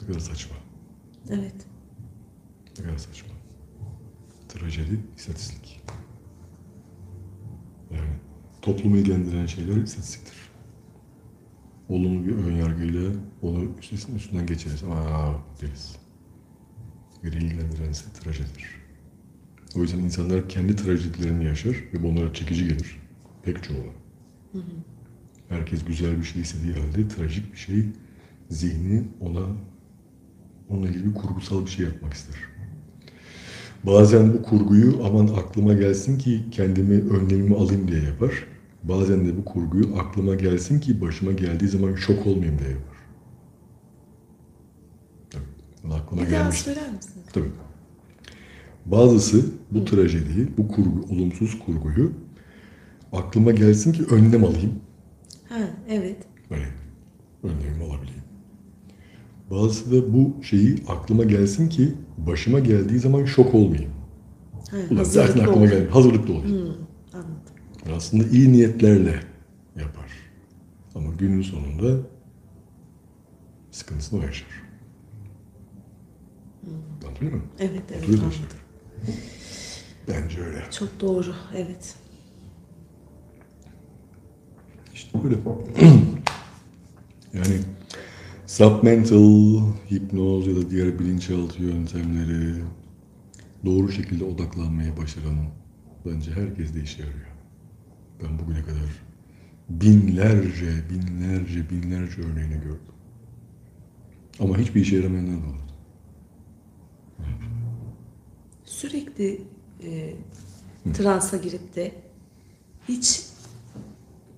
Ne kadar saçma. Evet. Ne kadar saçma. Trajedi, istatistik. Yani toplumu ilgilendiren şeyler istatistiktir. Olumlu bir ön yargıyla onu üstesinden, üstünden geçeriz. Aa deriz. Biri ilgilendirense trajedidir. O yüzden insanlar kendi trajedilerini yaşar ve bu onlara çekici gelir. Pek çoğu. Herkes güzel bir şey istediği halde trajik bir şey zihni ona onunla ilgili kurgusal bir şey yapmak ister. Bazen bu kurguyu aman aklıma gelsin ki kendimi önlemimi alayım diye yapar. Bazen de bu kurguyu aklıma gelsin ki başıma geldiği zaman şok olmayayım diye yapar. Tabii. Aklıma Bir daha gelmiş. söyler misin? Tabii. Bazısı bu trajediyi, bu kurgu, olumsuz kurguyu aklıma gelsin ki önlem alayım. Ha evet. Böyle önlemimi alabileyim. Bazısı da bu şeyi aklıma gelsin ki başıma geldiği zaman şok olmayayım. Ha, Ulan zaten aklıma ol. geldi. Hazırlıklı olayım. Anladım. Aslında iyi niyetlerle yapar. Ama günün sonunda sıkıntısını o yaşar. Anladın mı? Evet evet Oturuyor anladım. işte. Bence öyle. Çok doğru. Evet. İşte böyle. yani submental, hipnoz ya da diğer bilinçaltı yöntemleri, doğru şekilde odaklanmaya başaran bence herkes de işe yarıyor. Ben bugüne kadar binlerce, binlerce, binlerce örneğini gördüm. Ama hiçbir işe yaramayanlar da oldu. Sürekli e, transa girip de hiç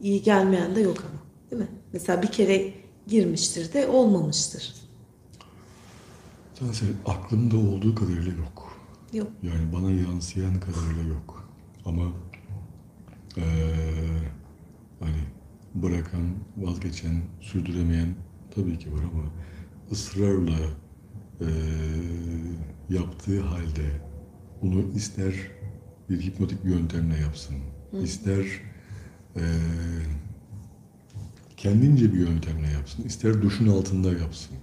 iyi gelmeyen de yok ama. Değil mi? Mesela bir kere girmiştir de olmamıştır. Söyleyeyim, aklımda olduğu kadarıyla yok. Yok. Yani bana yansıyan kadarıyla yok. Ama eee, hani bırakan, vazgeçen, sürdüremeyen tabii ki var ama ısrarla eee, yaptığı halde bunu ister bir hipnotik yöntemle yapsın, ister eee, kendince bir yöntemle yapsın, ister duşun altında yapsın.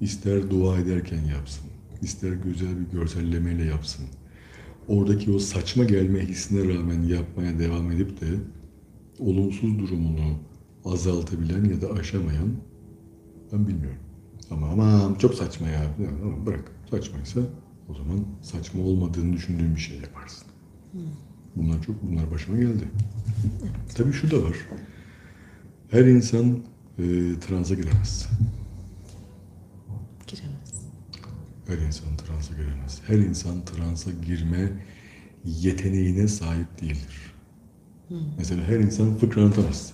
İster dua ederken yapsın, ister güzel bir görsellemeyle yapsın. Oradaki o saçma gelme hissine rağmen yapmaya devam edip de olumsuz durumunu azaltabilen ya da aşamayan ben bilmiyorum. Ama aman çok saçma ya. Tamam bırak. Saçmaysa o zaman saçma olmadığını düşündüğün bir şey yaparsın. Bunlar çok bunlar başıma geldi. Tabii şu da var. Her insan e, transa giremez. Giremez. Her insan transa giremez. Her insan transa girme yeteneğine sahip değildir. Mesela her insan fıkra anlatamaz.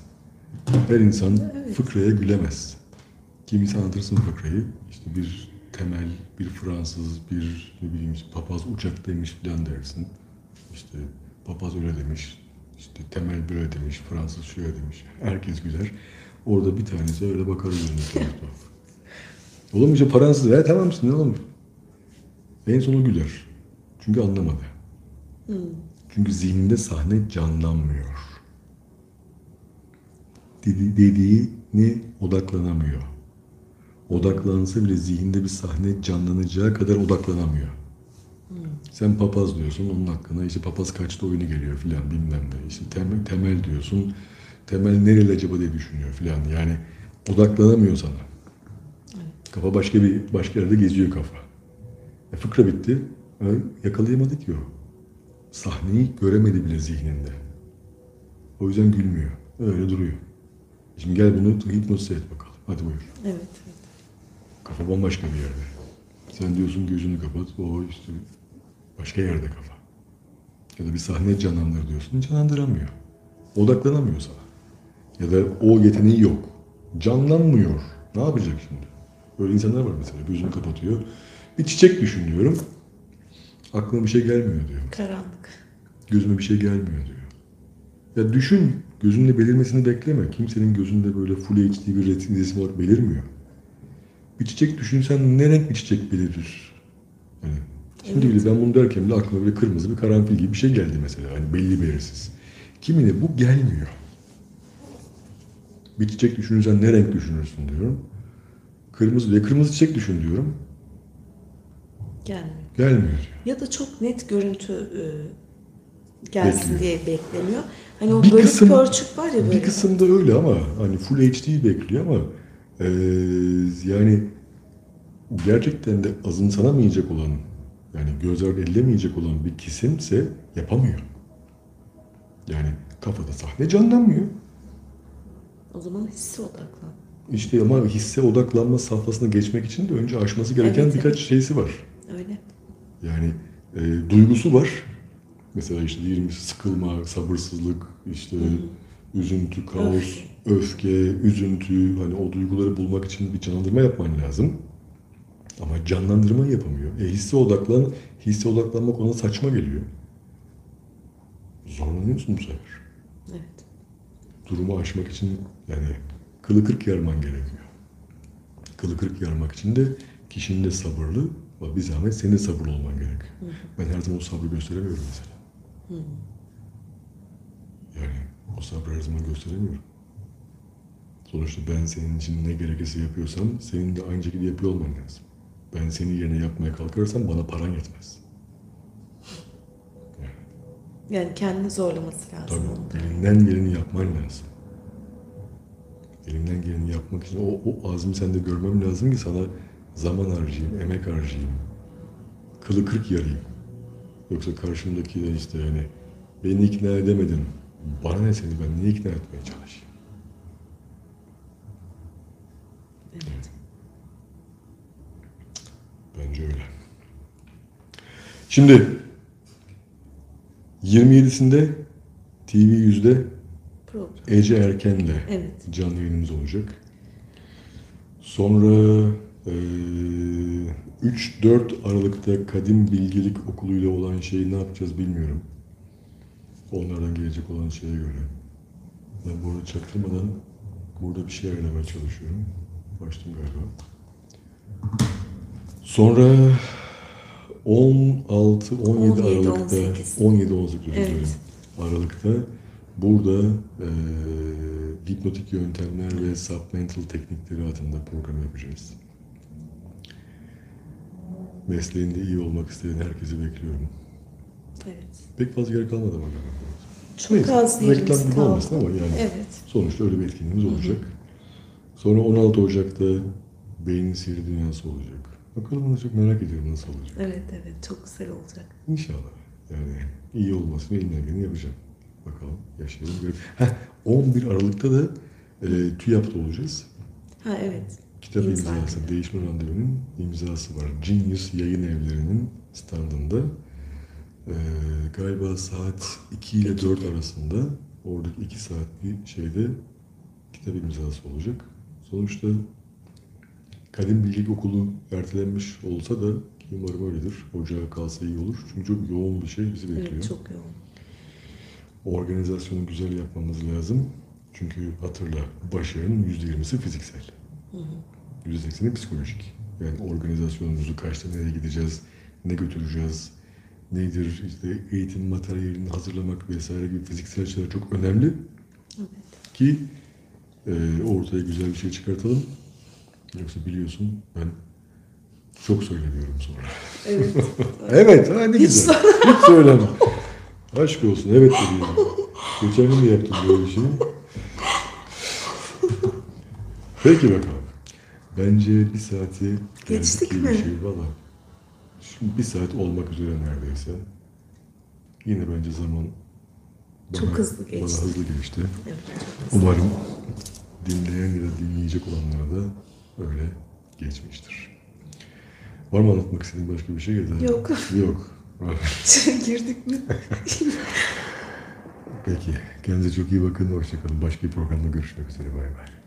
Her insan Evet. fıkraya gülemez. Kimisi anlatırsın fıkrayı. İşte bir temel, bir Fransız, bir ne bileyim papaz uçaktaymış falan dersin. İşte papaz öyle demiş. İşte temel böyle demiş, Fransız şöyle demiş. Herkes güler. Orada bir tanesi öyle bakar yüzüne. Oğlum işte paransız ver tamam mısın ne olur? En sonu güler. Çünkü anlamadı. Çünkü zihninde sahne canlanmıyor. Dedi, dediğini odaklanamıyor. Odaklansa bile zihinde bir sahne canlanacağı kadar odaklanamıyor. Sen papaz diyorsun onun hakkında işte papaz kaçta oyunu geliyor filan bilmem ne. İşte temel, temel diyorsun. Temel nereli acaba diye düşünüyor filan. Yani odaklanamıyor sana. Kafa başka bir başka yerde geziyor kafa. E, fıkra bitti. E, yakalayamadı ki o. Sahneyi göremedi bile zihninde. O yüzden gülmüyor. Öyle duruyor. Şimdi gel bunu hipnotize et bakalım. Hadi buyur. Evet. evet. Kafa bambaşka bir yerde. Sen diyorsun gözünü kapat. O işte başka yerde kafa. Ya da bir sahne canlandır diyorsun. Canlandıramıyor. Odaklanamıyor sana. Ya da o yeteneği yok. Canlanmıyor. Ne yapacak şimdi? Böyle insanlar var mesela. Gözünü kapatıyor. Bir çiçek düşünüyorum. Aklıma bir şey gelmiyor diyor. Karanlık. Gözüme bir şey gelmiyor diyor. Ya düşün, gözünde belirmesini bekleme. Kimsenin gözünde böyle full HD bir resim resim olarak belirmiyor. Bir çiçek düşünsen ne renk bir çiçek belirir? Yani şimdi Evet. bile ben bunu derken bile aklıma böyle kırmızı bir karanfil gibi bir şey geldi mesela. Hani belli belirsiz. Kimine bu gelmiyor. Bir çiçek düşünürsen ne renk düşünürsün diyorum. Kırmızı diye kırmızı çiçek düşün diyorum. Gelmiyor. Gelmiyor. Ya da çok net görüntü e, gelsin Bekliyor. diye bekleniyor. Hani o Bir bölük kısım- pörçük var ya böyle. Bir kısımda öyle ama hani full HD'yi bekliyor ama eee, yani gerçekten de azımsanamayacak olan yani göz ardı edilemeyecek olan bir kesimse yapamıyor. Yani kafada sahne canlanmıyor. O zaman hissi odaklan. İşte ama hisse odaklanma safhasına geçmek için de önce aşması gereken Evet, birkaç evet. şeysi var. Öyle. Yani e, duygusu var. Mesela işte diyelim sıkılma, sabırsızlık, işte üzüntü, kaos, Öfke. öfke, üzüntü. Hani o duyguları bulmak için bir canlandırma yapman lazım. Ama canlandırma yapamıyor. E hisse odaklan, hisse odaklanmak ona saçma geliyor. Zorlanıyorsun bu sefer. Evet. Durumu aşmak için yani kılı kırk yarman gerekiyor. Kılı kırk yarmak için de kişinin de sabırlı ve bir zahmet senin de sabırlı olman gerekiyor. Ben her zaman o sabrı gösteremiyorum mesela. Yani o sabrı her zaman gösteremiyorum. Sonuçta ben senin için ne gerekirse yapıyorsam senin de aynı şekilde yapıyor olman lazım. Ben senin yerine yapmaya kalkarsam bana paran yetmez. Yani Yani kendini zorlaması lazım. Tabii elinden geleni yapman lazım. Elimden geleni yapmak için o, o azmi sende görmem lazım ki sana zaman harcayayım, emek harcayayım. kılı kırk yarayım. Yoksa karşımdaki de işte yani beni ikna edemedin. Bana ne seni ben niye ikna etmeye çalışayım? Evet. Bence öyle. Şimdi 27'sinde TV yüzde Program. Ece Erken'le Evet. canlı yayınımız olacak. Sonra eee, 3-4 Aralık'ta Kadim Bilgelik Okulu'yla olan şeyi ne yapacağız bilmiyorum. Onlardan gelecek olan şeye göre. Ben bu arada çaktırmadan burada bir şey ayarlamaya çalışıyorum. Başladım galiba. Sonra 16 17 17, Aralık'ta 18. 17 18 özür Evet. Aralık'ta burada eee hipnotik yöntemler ve submental teknikleri adında program yapacağız. Mesleğinde iyi olmak isteyen herkesi bekliyorum. Evet. Pek fazla yer kalmadı ama galiba. Çok Neyse, az reklam gibi kaldı. olmasın ama yani Evet. sonuçta öyle bir etkinliğimiz olacak. Sonra 16 Ocak'ta Beynin Sihri Dünyası olacak. Bakalım onu çok merak ediyorum nasıl olacak. Evet evet çok güzel olacak. İnşallah. Yani iyi olmasını geleni yapacağım. Bakalım yaşayalım. görelim. Heh, 11 Aralık'ta da e, TÜYAP'ta olacağız. Ha evet. Kitap İmza imzası, günü. değişme randevunun imzası var. Genius yayın evlerinin standında. Ee, galiba saat 2 ile 4 arasında oradaki 2 saatlik şeyde kitap imzası olacak. Sonuçta Kadim Bilgelik Okulu ertelenmiş olsa da ki umarım öyledir. Ocağa kalsa iyi olur. Çünkü çok yoğun bir şey bizi bekliyor. Evet çok yoğun. Organizasyonu güzel yapmamız lazım. Çünkü hatırla başarının %20'si fiziksel. %80'i psikolojik. Yani organizasyonumuzu kaçta nereye gideceğiz, ne götüreceğiz, nedir işte eğitim materyalini hazırlamak vesaire gibi fiziksel şeyler çok önemli Evet. ki e, ortaya güzel bir şey çıkartalım. Yoksa biliyorsun ben çok söyleniyorum sonra. Evet. Evet, ha ne Hiç güzel. Hiç söyleme. Aşk olsun, evet dediğim. Geçen gün de yaptım böyle bir şey. Peki bakalım. Bence bir saati Geçtik mi? Şey. Valla. Şimdi bir saat olmak üzere neredeyse. Yine bence zaman Çok hızlı geçti. Bana hızlı geçti. evet güzel. Umarım dinleyen ya da dinleyecek olanlara da öyle geçmiştir. Var mı anlatmak istediğin başka bir şey da? Yok. Yok. Girdik mi? Peki. Kendinize çok iyi bakın. Hoşçakalın. Başka bir programda görüşmek üzere. Bay bay.